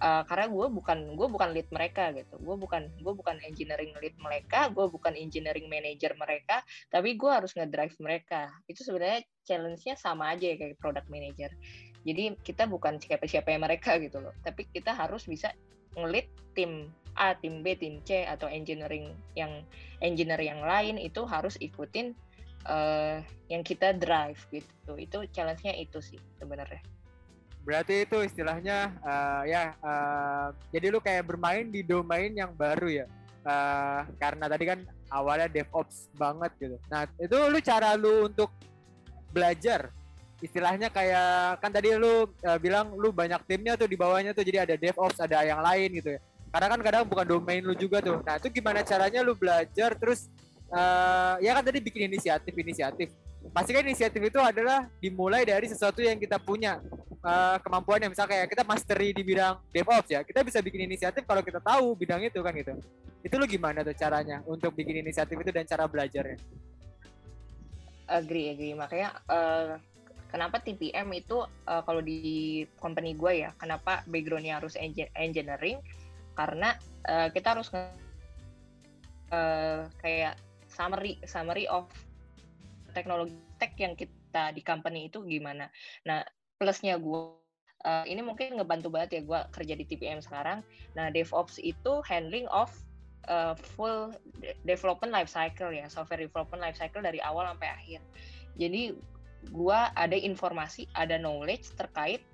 uh, karena gue bukan gue bukan lead mereka gitu gue bukan gue bukan engineering lead mereka gue bukan engineering manager mereka tapi gue harus ngedrive mereka itu sebenarnya challenge-nya sama aja ya kayak product manager jadi kita bukan siapa-siapa yang mereka gitu loh tapi kita harus bisa ngelit tim A, tim B, tim C atau engineering yang engineer yang lain itu harus ikutin uh, yang kita drive gitu. Itu challenge-nya itu sih sebenarnya. Berarti itu istilahnya uh, ya uh, jadi lu kayak bermain di domain yang baru ya. Uh, karena tadi kan awalnya DevOps banget gitu. Nah, itu lu cara lu untuk belajar istilahnya kayak kan tadi lu uh, bilang lu banyak timnya tuh di bawahnya tuh jadi ada DevOps, ada yang lain gitu ya. Karena kan kadang bukan domain lu juga tuh. Nah, itu gimana caranya lu belajar terus uh, ya kan tadi bikin inisiatif-inisiatif pasti kan inisiatif itu adalah dimulai dari sesuatu yang kita punya uh, kemampuannya. Misalnya kayak kita mastery di bidang DevOps ya kita bisa bikin inisiatif kalau kita tahu bidang itu kan gitu. Itu lo gimana tuh caranya untuk bikin inisiatif itu dan cara belajarnya? Agree agree. Makanya uh, kenapa TPM itu uh, kalau di company gue ya kenapa backgroundnya harus engineering? Karena uh, kita harus uh, kayak summary summary of teknologi tech yang kita di company itu gimana. Nah, plusnya gue uh, ini mungkin ngebantu banget ya gue kerja di TPM sekarang. Nah, DevOps itu handling of uh, full development life cycle ya, software development life cycle dari awal sampai akhir. Jadi gue ada informasi, ada knowledge terkait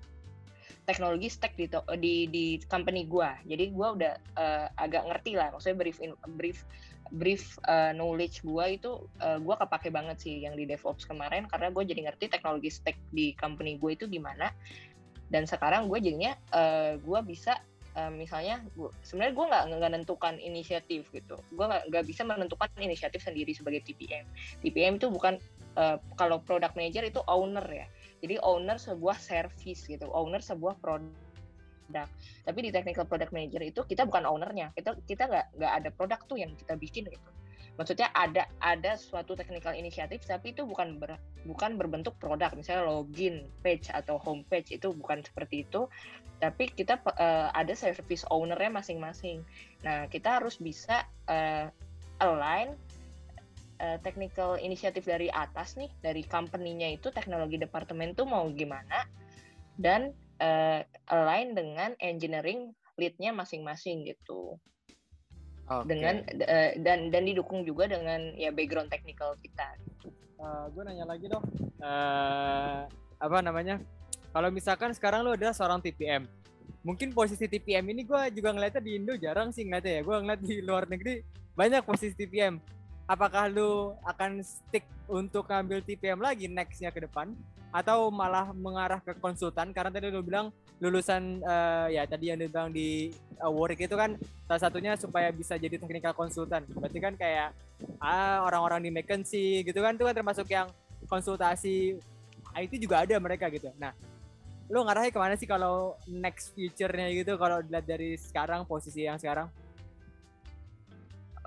teknologi stack di di, di company gue. Jadi gue udah uh, agak ngerti lah, maksudnya brief in, brief brief uh, knowledge gue itu uh, gue kepake banget sih yang di DevOps kemarin karena gue jadi ngerti teknologi stack di company gue itu gimana. Dan sekarang gue jadinya uh, gue bisa uh, misalnya sebenarnya gue nggak nggak menentukan inisiatif gitu gue nggak bisa menentukan inisiatif sendiri sebagai TPM TPM itu bukan uh, kalau product manager itu owner ya jadi owner sebuah service gitu, owner sebuah produk. Tapi di technical product manager itu kita bukan ownernya, kita kita nggak nggak ada produk tuh yang kita bikin gitu. Maksudnya ada ada suatu technical inisiatif, tapi itu bukan ber, bukan berbentuk produk, misalnya login page atau home page itu bukan seperti itu. Tapi kita uh, ada service ownernya masing-masing. Nah kita harus bisa uh, align uh, technical inisiatif dari atas nih dari company-nya itu teknologi departemen tuh mau gimana dan uh, align dengan engineering lead-nya masing-masing gitu. Okay. Dengan uh, dan dan didukung juga dengan ya background technical kita. Uh, gue nanya lagi dong. Uh, apa namanya? Kalau misalkan sekarang lo adalah seorang TPM, mungkin posisi TPM ini gue juga ngeliatnya di Indo jarang sih ngeliatnya ya. Gue ngeliat di luar negeri banyak posisi TPM apakah lu akan stick untuk ngambil TPM lagi nextnya ke depan atau malah mengarah ke konsultan karena tadi lu bilang lulusan uh, ya tadi yang dibilang di uh, Warwick itu kan salah satunya supaya bisa jadi technical konsultan. Berarti kan kayak ah orang-orang di McKinsey gitu kan itu kan termasuk yang konsultasi IT juga ada mereka gitu. Nah lu ngarahnya ke mana sih kalau next future-nya gitu kalau dilihat dari sekarang posisi yang sekarang?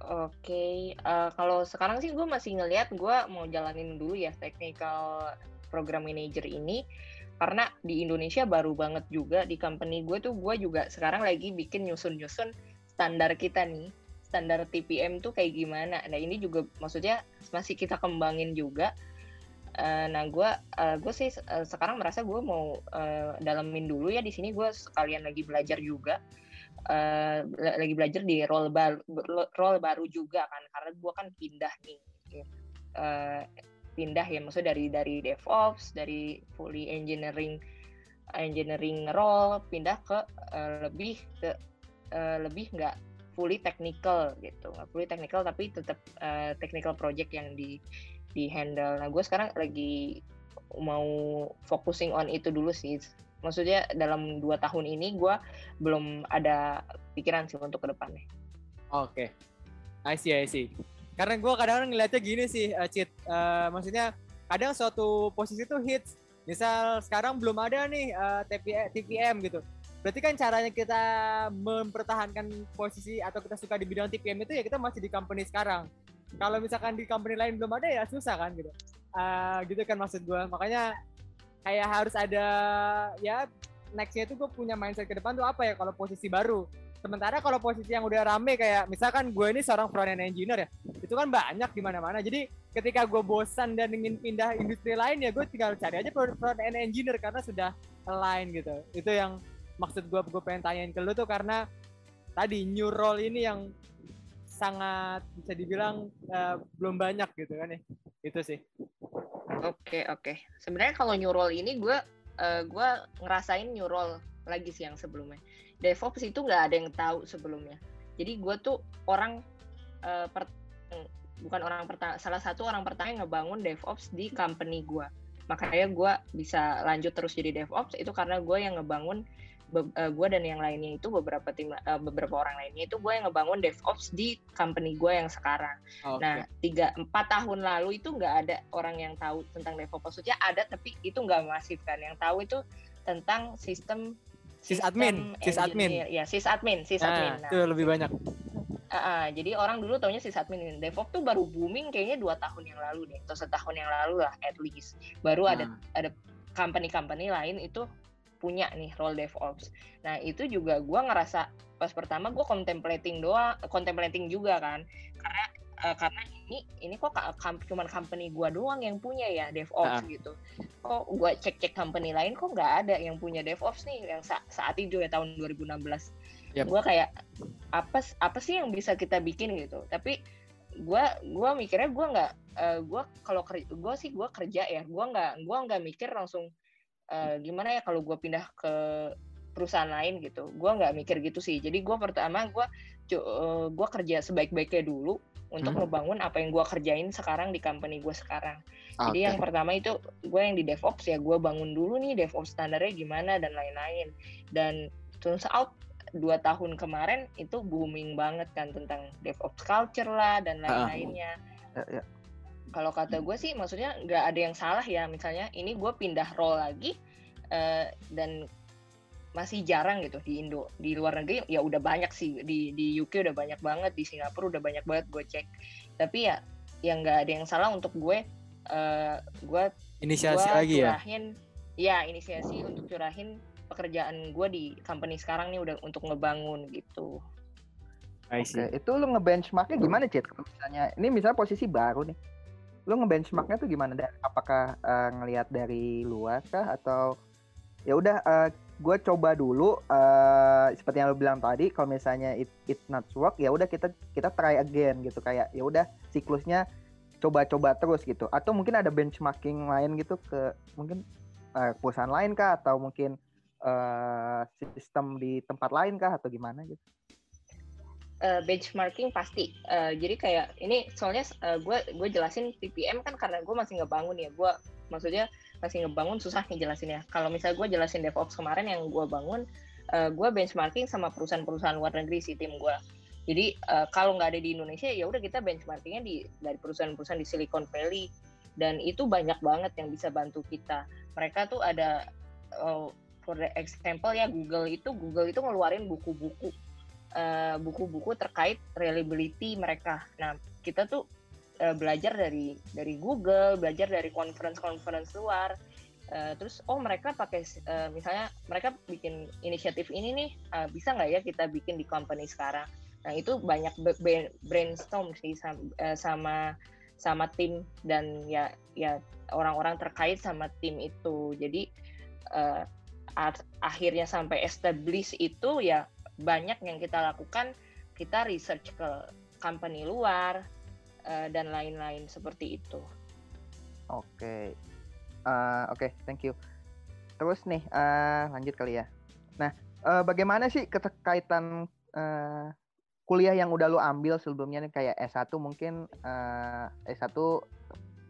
Oke, uh, kalau sekarang sih gue masih ngelihat gue mau jalanin dulu ya technical program manager ini karena di Indonesia baru banget juga di company gue tuh gue juga sekarang lagi bikin nyusun-nyusun standar kita nih standar TPM tuh kayak gimana. Nah ini juga maksudnya masih kita kembangin juga. Uh, nah gue uh, gue sih uh, sekarang merasa gue mau uh, dalamin dulu ya di sini gue sekalian lagi belajar juga lagi belajar di role baru role baru juga kan karena gue kan pindah nih uh, pindah ya maksudnya dari dari DevOps dari fully engineering engineering role pindah ke uh, lebih ke uh, lebih nggak fully technical gitu nggak fully technical tapi tetap uh, technical project yang di di handle nah gue sekarang lagi mau focusing on itu dulu sih maksudnya dalam dua tahun ini gue belum ada pikiran sih untuk ke depannya. Oke, I see, I see. Karena gue kadang-kadang ngeliatnya gini sih, uh, Cit. Uh, maksudnya kadang suatu posisi tuh hits. Misal sekarang belum ada nih uh, TP, TPM gitu. Berarti kan caranya kita mempertahankan posisi atau kita suka di bidang TPM itu ya kita masih di company sekarang. Kalau misalkan di company lain belum ada ya susah kan gitu. Uh, gitu kan maksud gue. Makanya kayak harus ada ya nextnya itu gue punya mindset ke depan tuh apa ya kalau posisi baru Sementara kalau posisi yang udah rame kayak misalkan gue ini seorang front end engineer ya, itu kan banyak di mana-mana. Jadi ketika gue bosan dan ingin pindah industri lain ya gue tinggal cari aja front end engineer karena sudah align gitu. Itu yang maksud gue gue pengen tanyain ke lu tuh karena tadi new role ini yang sangat bisa dibilang uh, belum banyak gitu kan ya. Itu sih. Oke, okay, oke. Okay. Sebenarnya kalau new role ini gue uh, gue ngerasain new role lagi sih yang sebelumnya. DevOps itu nggak ada yang tahu sebelumnya. Jadi gue tuh orang uh, per, bukan orang pertama, salah satu orang pertama yang ngebangun DevOps di company gue. Makanya gue bisa lanjut terus jadi DevOps itu karena gue yang ngebangun uh, eh, gue dan yang lainnya itu beberapa tim uh, beberapa orang lainnya itu gue yang ngebangun DevOps di company gue yang sekarang. Okay. Nah tiga empat tahun lalu itu nggak ada orang yang tahu tentang DevOps. Maksudnya ada tapi itu nggak masif kan. Yang tahu itu tentang sistem sysadmin, sysadmin. Ya, sysadmin, sysadmin. Nah, nah, itu lebih banyak. Uh, uh, jadi orang dulu taunya sysadmin. DevOps tuh baru booming kayaknya dua tahun yang lalu deh, atau setahun yang lalu lah at least. Baru nah. ada ada company-company lain itu punya nih role DevOps. Nah itu juga gue ngerasa pas pertama gue contemplating doang, contemplating juga kan, karena uh, karena ini ini kok cuma company gua doang yang punya ya DevOps uh. gitu. Kok gua cek-cek company lain kok nggak ada yang punya DevOps nih yang sa saat itu ya tahun 2016. Yep. Gua kayak apa apa sih yang bisa kita bikin gitu. Tapi gua gua mikirnya gua nggak uh, gua kalau gua sih gua kerja ya. Gua nggak gua nggak mikir langsung uh, gimana ya kalau gua pindah ke perusahaan lain gitu. Gua nggak mikir gitu sih. Jadi gua pertama gua uh, gua kerja sebaik-baiknya dulu untuk hmm. ngebangun apa yang gue kerjain sekarang di company gue sekarang. Okay. Jadi yang pertama itu gue yang di DevOps ya gue bangun dulu nih DevOps standarnya gimana dan lain-lain. Dan turns out dua tahun kemarin itu booming banget kan tentang DevOps culture lah dan lain-lainnya. Uh, uh, uh. Kalau kata gue sih maksudnya nggak ada yang salah ya misalnya ini gue pindah role lagi uh, dan masih jarang gitu di Indo di luar negeri ya udah banyak sih di di UK udah banyak banget di Singapura udah banyak banget gue cek tapi ya yang nggak ada yang salah untuk gue uh, gue inisiasi gua lagi ya? curahin, ya ya inisiasi untuk curahin pekerjaan gue di company sekarang nih udah untuk ngebangun gitu Oke, okay. itu lu ngebenchmarknya gimana, Cit? Kalau misalnya ini misalnya posisi baru nih. Lu ngebenchmarknya tuh gimana? Apakah uh, ngelihat dari luar kah atau ya udah uh, gue coba dulu uh, seperti yang lo bilang tadi kalau misalnya it, it not work ya udah kita kita try again gitu. Kayak ya udah siklusnya coba-coba terus gitu. Atau mungkin ada benchmarking lain gitu ke mungkin uh, perusahaan lain kah? Atau mungkin uh, sistem di tempat lain kah? Atau gimana gitu? Uh, benchmarking pasti. Uh, jadi kayak ini soalnya gue uh, gue jelasin TPM kan karena gue masih ngebangun ya. Gue maksudnya masih ngebangun susah nih jelasin ya. Kalau misalnya gue jelasin DevOps kemarin yang gue bangun, uh, gue benchmarking sama perusahaan-perusahaan luar negeri sih tim gue. Jadi uh, kalau nggak ada di Indonesia ya udah kita benchmarkingnya di dari perusahaan-perusahaan di Silicon Valley dan itu banyak banget yang bisa bantu kita. Mereka tuh ada uh, for example ya Google itu Google itu ngeluarin buku-buku buku-buku uh, terkait reliability mereka. Nah kita tuh uh, belajar dari dari Google, belajar dari conference-conference luar. Uh, terus oh mereka pakai uh, misalnya mereka bikin inisiatif ini nih uh, bisa nggak ya kita bikin di company sekarang. Nah itu banyak brainstorm sih sama, sama sama tim dan ya ya orang-orang terkait sama tim itu. Jadi uh, akhirnya sampai establish itu ya banyak yang kita lakukan kita research ke company luar uh, dan lain-lain seperti itu. Oke, okay. uh, oke, okay, thank you. Terus nih, uh, lanjut kali ya. Nah, uh, bagaimana sih keterkaitan uh, kuliah yang udah lu ambil sebelumnya nih kayak S1 mungkin uh, S1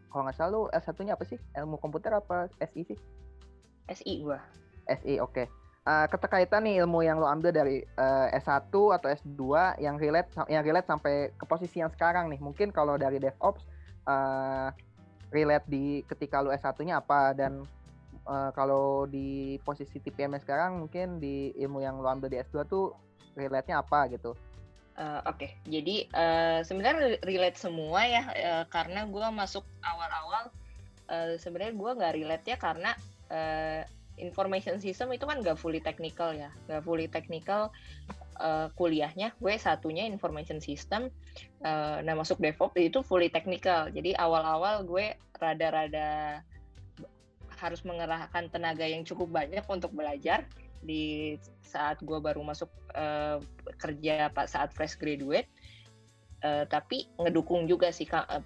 kalau nggak salah lu S1-nya apa sih? Ilmu komputer apa SI sih? SI gua. SI, oke. Okay. Uh, keterkaitan nih ilmu yang lo ambil dari uh, S1 atau S2 yang relate yang relate sampai ke posisi yang sekarang nih. Mungkin kalau dari DevOps uh, relate di ketika lo S1-nya apa dan uh, kalau di posisi TPM sekarang mungkin di ilmu yang lo ambil di S2 tuh relate-nya apa gitu. Uh, Oke, okay. jadi uh, sebenarnya relate semua ya uh, karena gue masuk awal-awal uh, sebenarnya gue nggak relate ya karena uh, information system itu kan gak fully technical ya, gak fully technical uh, kuliahnya. Gue satunya information system, uh, nah masuk DevOps itu fully technical. Jadi awal-awal gue rada-rada harus mengerahkan tenaga yang cukup banyak untuk belajar di saat gue baru masuk uh, kerja pak saat fresh graduate. Uh, tapi ngedukung juga sih uh,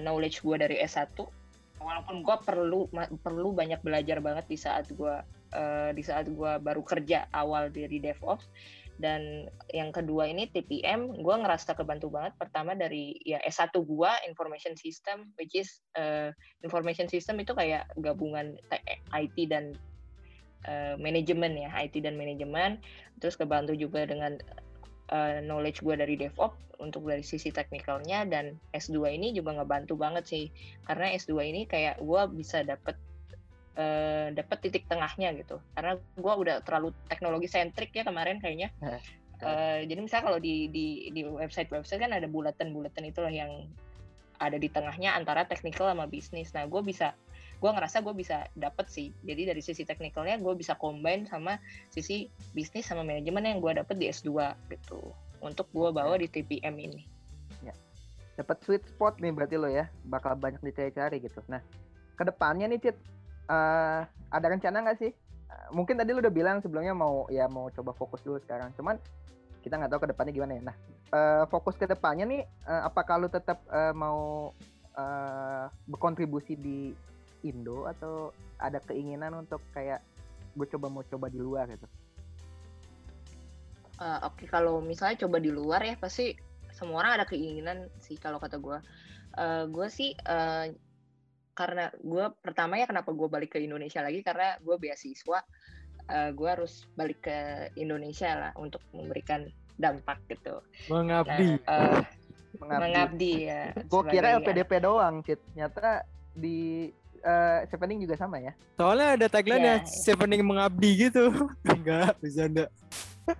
knowledge gue dari S1 walaupun gue perlu perlu banyak belajar banget di saat gue uh, di saat gue baru kerja awal dari DevOps. Dan yang kedua ini TPM gue ngerasa kebantu banget. Pertama dari ya S1 gue information system which is uh, information system itu kayak gabungan IT dan uh, manajemen ya IT dan manajemen terus kebantu juga dengan uh, knowledge gue dari DevOps untuk dari sisi teknikalnya dan S2 ini juga ngebantu banget sih. Karena S2 ini kayak gue bisa dapet uh, dapet titik tengahnya gitu. Karena gue udah terlalu teknologi sentrik ya kemarin kayaknya. Uh, jadi misalnya kalau di di di website website kan ada bulletin bulletin itulah yang ada di tengahnya antara teknikal sama bisnis. Nah gue bisa gue ngerasa gue bisa dapet sih. Jadi dari sisi teknikalnya gue bisa combine sama sisi bisnis sama manajemen yang gue dapet di S2 gitu. Untuk gue bawa di TPM ini. Ya. Dapat sweet spot nih berarti lo ya. Bakal banyak dicari-cari gitu. Nah ke depannya nih Cit uh, ada rencana nggak sih? Uh, mungkin tadi lo udah bilang sebelumnya mau ya mau coba fokus dulu sekarang. Cuman kita nggak tahu ke depannya gimana ya. Nah uh, fokus ke depannya nih uh, apakah lo tetap uh, mau uh, berkontribusi di Indo atau ada keinginan untuk kayak gue coba mau coba di luar gitu? Uh, Oke okay, kalau misalnya coba di luar ya pasti semua orang ada keinginan sih kalau kata gue. Uh, gue sih uh, karena gue pertama ya kenapa gue balik ke Indonesia lagi karena gue beasiswa. Uh, gue harus balik ke Indonesia lah untuk memberikan dampak gitu. Mengabdi. Nah, uh, mengabdi. mengabdi ya. Gue kira LPDP doang, Cit. Nyata di uh, Sevening juga sama ya? Soalnya ada tagline yeah, ya, yeah. Sevening mengabdi gitu. enggak, enggak.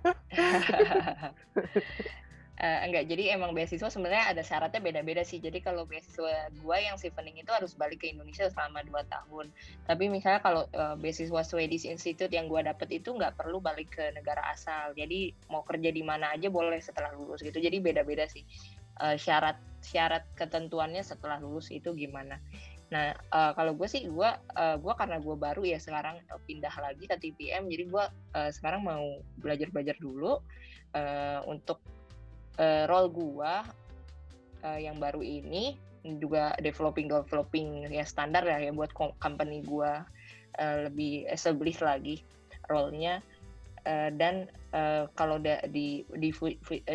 uh, enggak, jadi emang beasiswa sebenarnya ada syaratnya beda-beda sih. Jadi kalau beasiswa gua yang Sevening itu harus balik ke Indonesia selama 2 tahun. Tapi misalnya kalau uh, beasiswa Swedish Institute yang gua dapet itu nggak perlu balik ke negara asal. Jadi mau kerja di mana aja boleh setelah lulus gitu. Jadi beda-beda sih. Uh, syarat syarat ketentuannya setelah lulus itu gimana. Nah, uh, kalau gue sih, gue uh, gue karena gue baru ya sekarang uh, pindah lagi ke TPM, jadi gue uh, sekarang mau belajar-belajar dulu uh, untuk uh, role gue uh, yang baru ini juga developing developing ya standar ya, ya buat company gue uh, lebih established lagi role-nya. Uh, dan uh, kalau da, di, di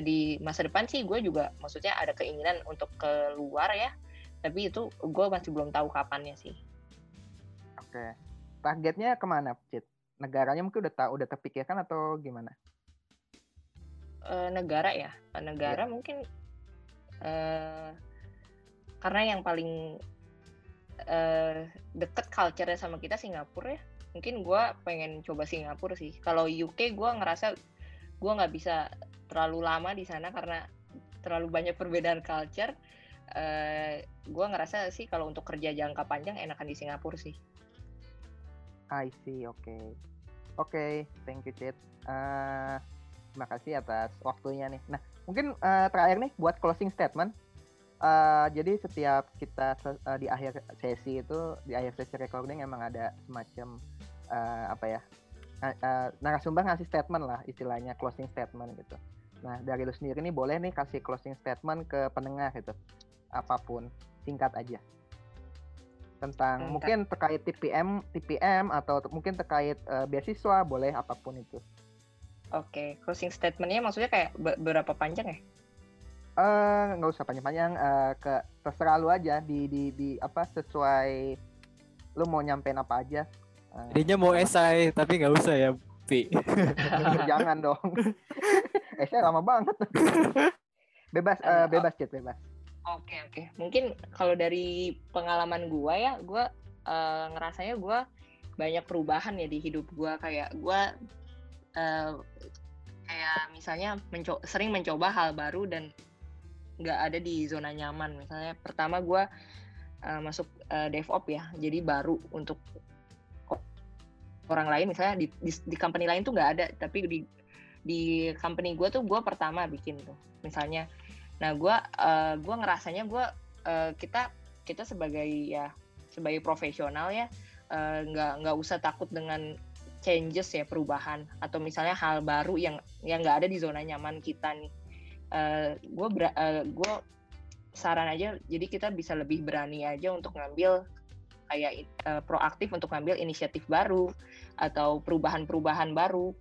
di masa depan sih gue juga maksudnya ada keinginan untuk keluar ya tapi itu gue masih belum tahu kapannya sih. Oke. Targetnya ke mana Cit? negaranya mungkin udah tahu udah terpikirkan atau gimana? E, negara ya? Negara yeah. mungkin e, karena yang paling e, deket culture-nya sama kita Singapura ya. Mungkin gue pengen coba Singapura sih. Kalau UK gue ngerasa gue nggak bisa terlalu lama di sana karena terlalu banyak perbedaan culture. uh, eh, gue ngerasa sih kalau untuk kerja jangka panjang enakan di Singapura sih. I see, oke. Okay. Oke, okay, thank you Cid. Uh, terima kasih atas waktunya nih. Nah, mungkin uh, terakhir nih buat closing statement. Uh, jadi setiap kita uh, di akhir sesi itu, di akhir sesi recording emang ada semacam uh, apa ya, uh, uh, narasumber ngasih statement lah, istilahnya closing statement gitu. Nah, dari lu sendiri nih boleh nih kasih closing statement ke pendengar gitu apa pun singkat aja tentang hmm, mungkin terkait TPM TPM atau mungkin terkait uh, beasiswa boleh apa pun itu. Oke, okay. closing statementnya maksudnya kayak berapa panjang ya? Eh nggak usah panjang-panjang, uh, ke terserah lu aja di di di apa sesuai lu mau nyampein apa aja. Uh, Jadinya mau esai tapi nggak usah ya Vi. Jangan dong. eh saya lama banget. bebas uh, bebas chat bebas. Oke oke. Mungkin kalau dari pengalaman gua ya, gua uh, ngerasanya gua banyak perubahan ya di hidup gua. Kayak gua uh, kayak misalnya menco sering mencoba hal baru dan nggak ada di zona nyaman. Misalnya pertama gua uh, masuk uh, DevOps ya, jadi baru untuk orang lain. Misalnya di, di, di company lain tuh nggak ada, tapi di di company gue tuh gue pertama bikin tuh. Misalnya nah gue uh, gue ngerasanya gue uh, kita kita sebagai ya sebagai profesional ya nggak uh, nggak usah takut dengan changes ya perubahan atau misalnya hal baru yang yang nggak ada di zona nyaman kita nih. Gue uh, uh, gue saran aja jadi kita bisa lebih berani aja untuk ngambil kayak uh, proaktif untuk ngambil inisiatif baru atau perubahan-perubahan baru.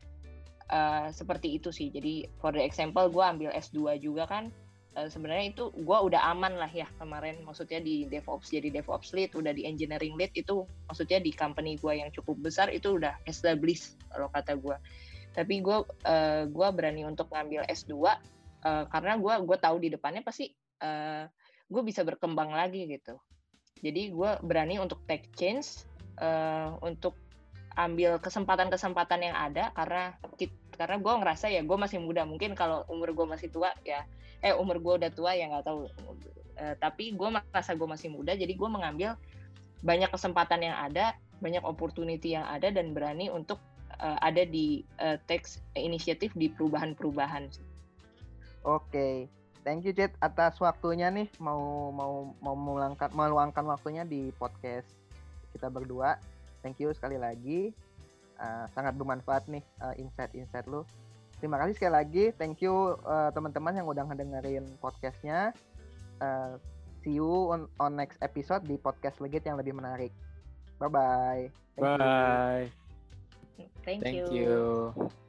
Uh, seperti itu sih. Jadi for the example gue ambil S2 juga kan uh, sebenarnya itu gue udah aman lah ya kemarin. Maksudnya di DevOps jadi DevOps lead udah di engineering lead itu maksudnya di company gue yang cukup besar itu udah established kalau kata gue tapi gue uh, gua berani untuk ngambil S2 uh, karena gue gue tahu di depannya pasti uh, gue bisa berkembang lagi gitu. Jadi gue berani untuk take change uh, untuk ambil kesempatan-kesempatan yang ada karena karena gue ngerasa ya gue masih muda mungkin kalau umur gue masih tua ya eh umur gue udah tua ya nggak tahu uh, tapi gue merasa gue masih muda jadi gue mengambil banyak kesempatan yang ada banyak opportunity yang ada dan berani untuk uh, ada di uh, teks inisiatif di perubahan-perubahan. Oke, thank you Jet atas waktunya nih mau mau mau meluangkan waktunya di podcast kita berdua. Thank you sekali lagi. Uh, sangat bermanfaat nih uh, insight-insight lu. Terima kasih sekali lagi. Thank you uh, teman-teman yang udah ngedengerin podcastnya. Uh, see you on, on next episode di podcast Legit yang lebih menarik. Bye-bye. Bye. Thank, Thank you. you.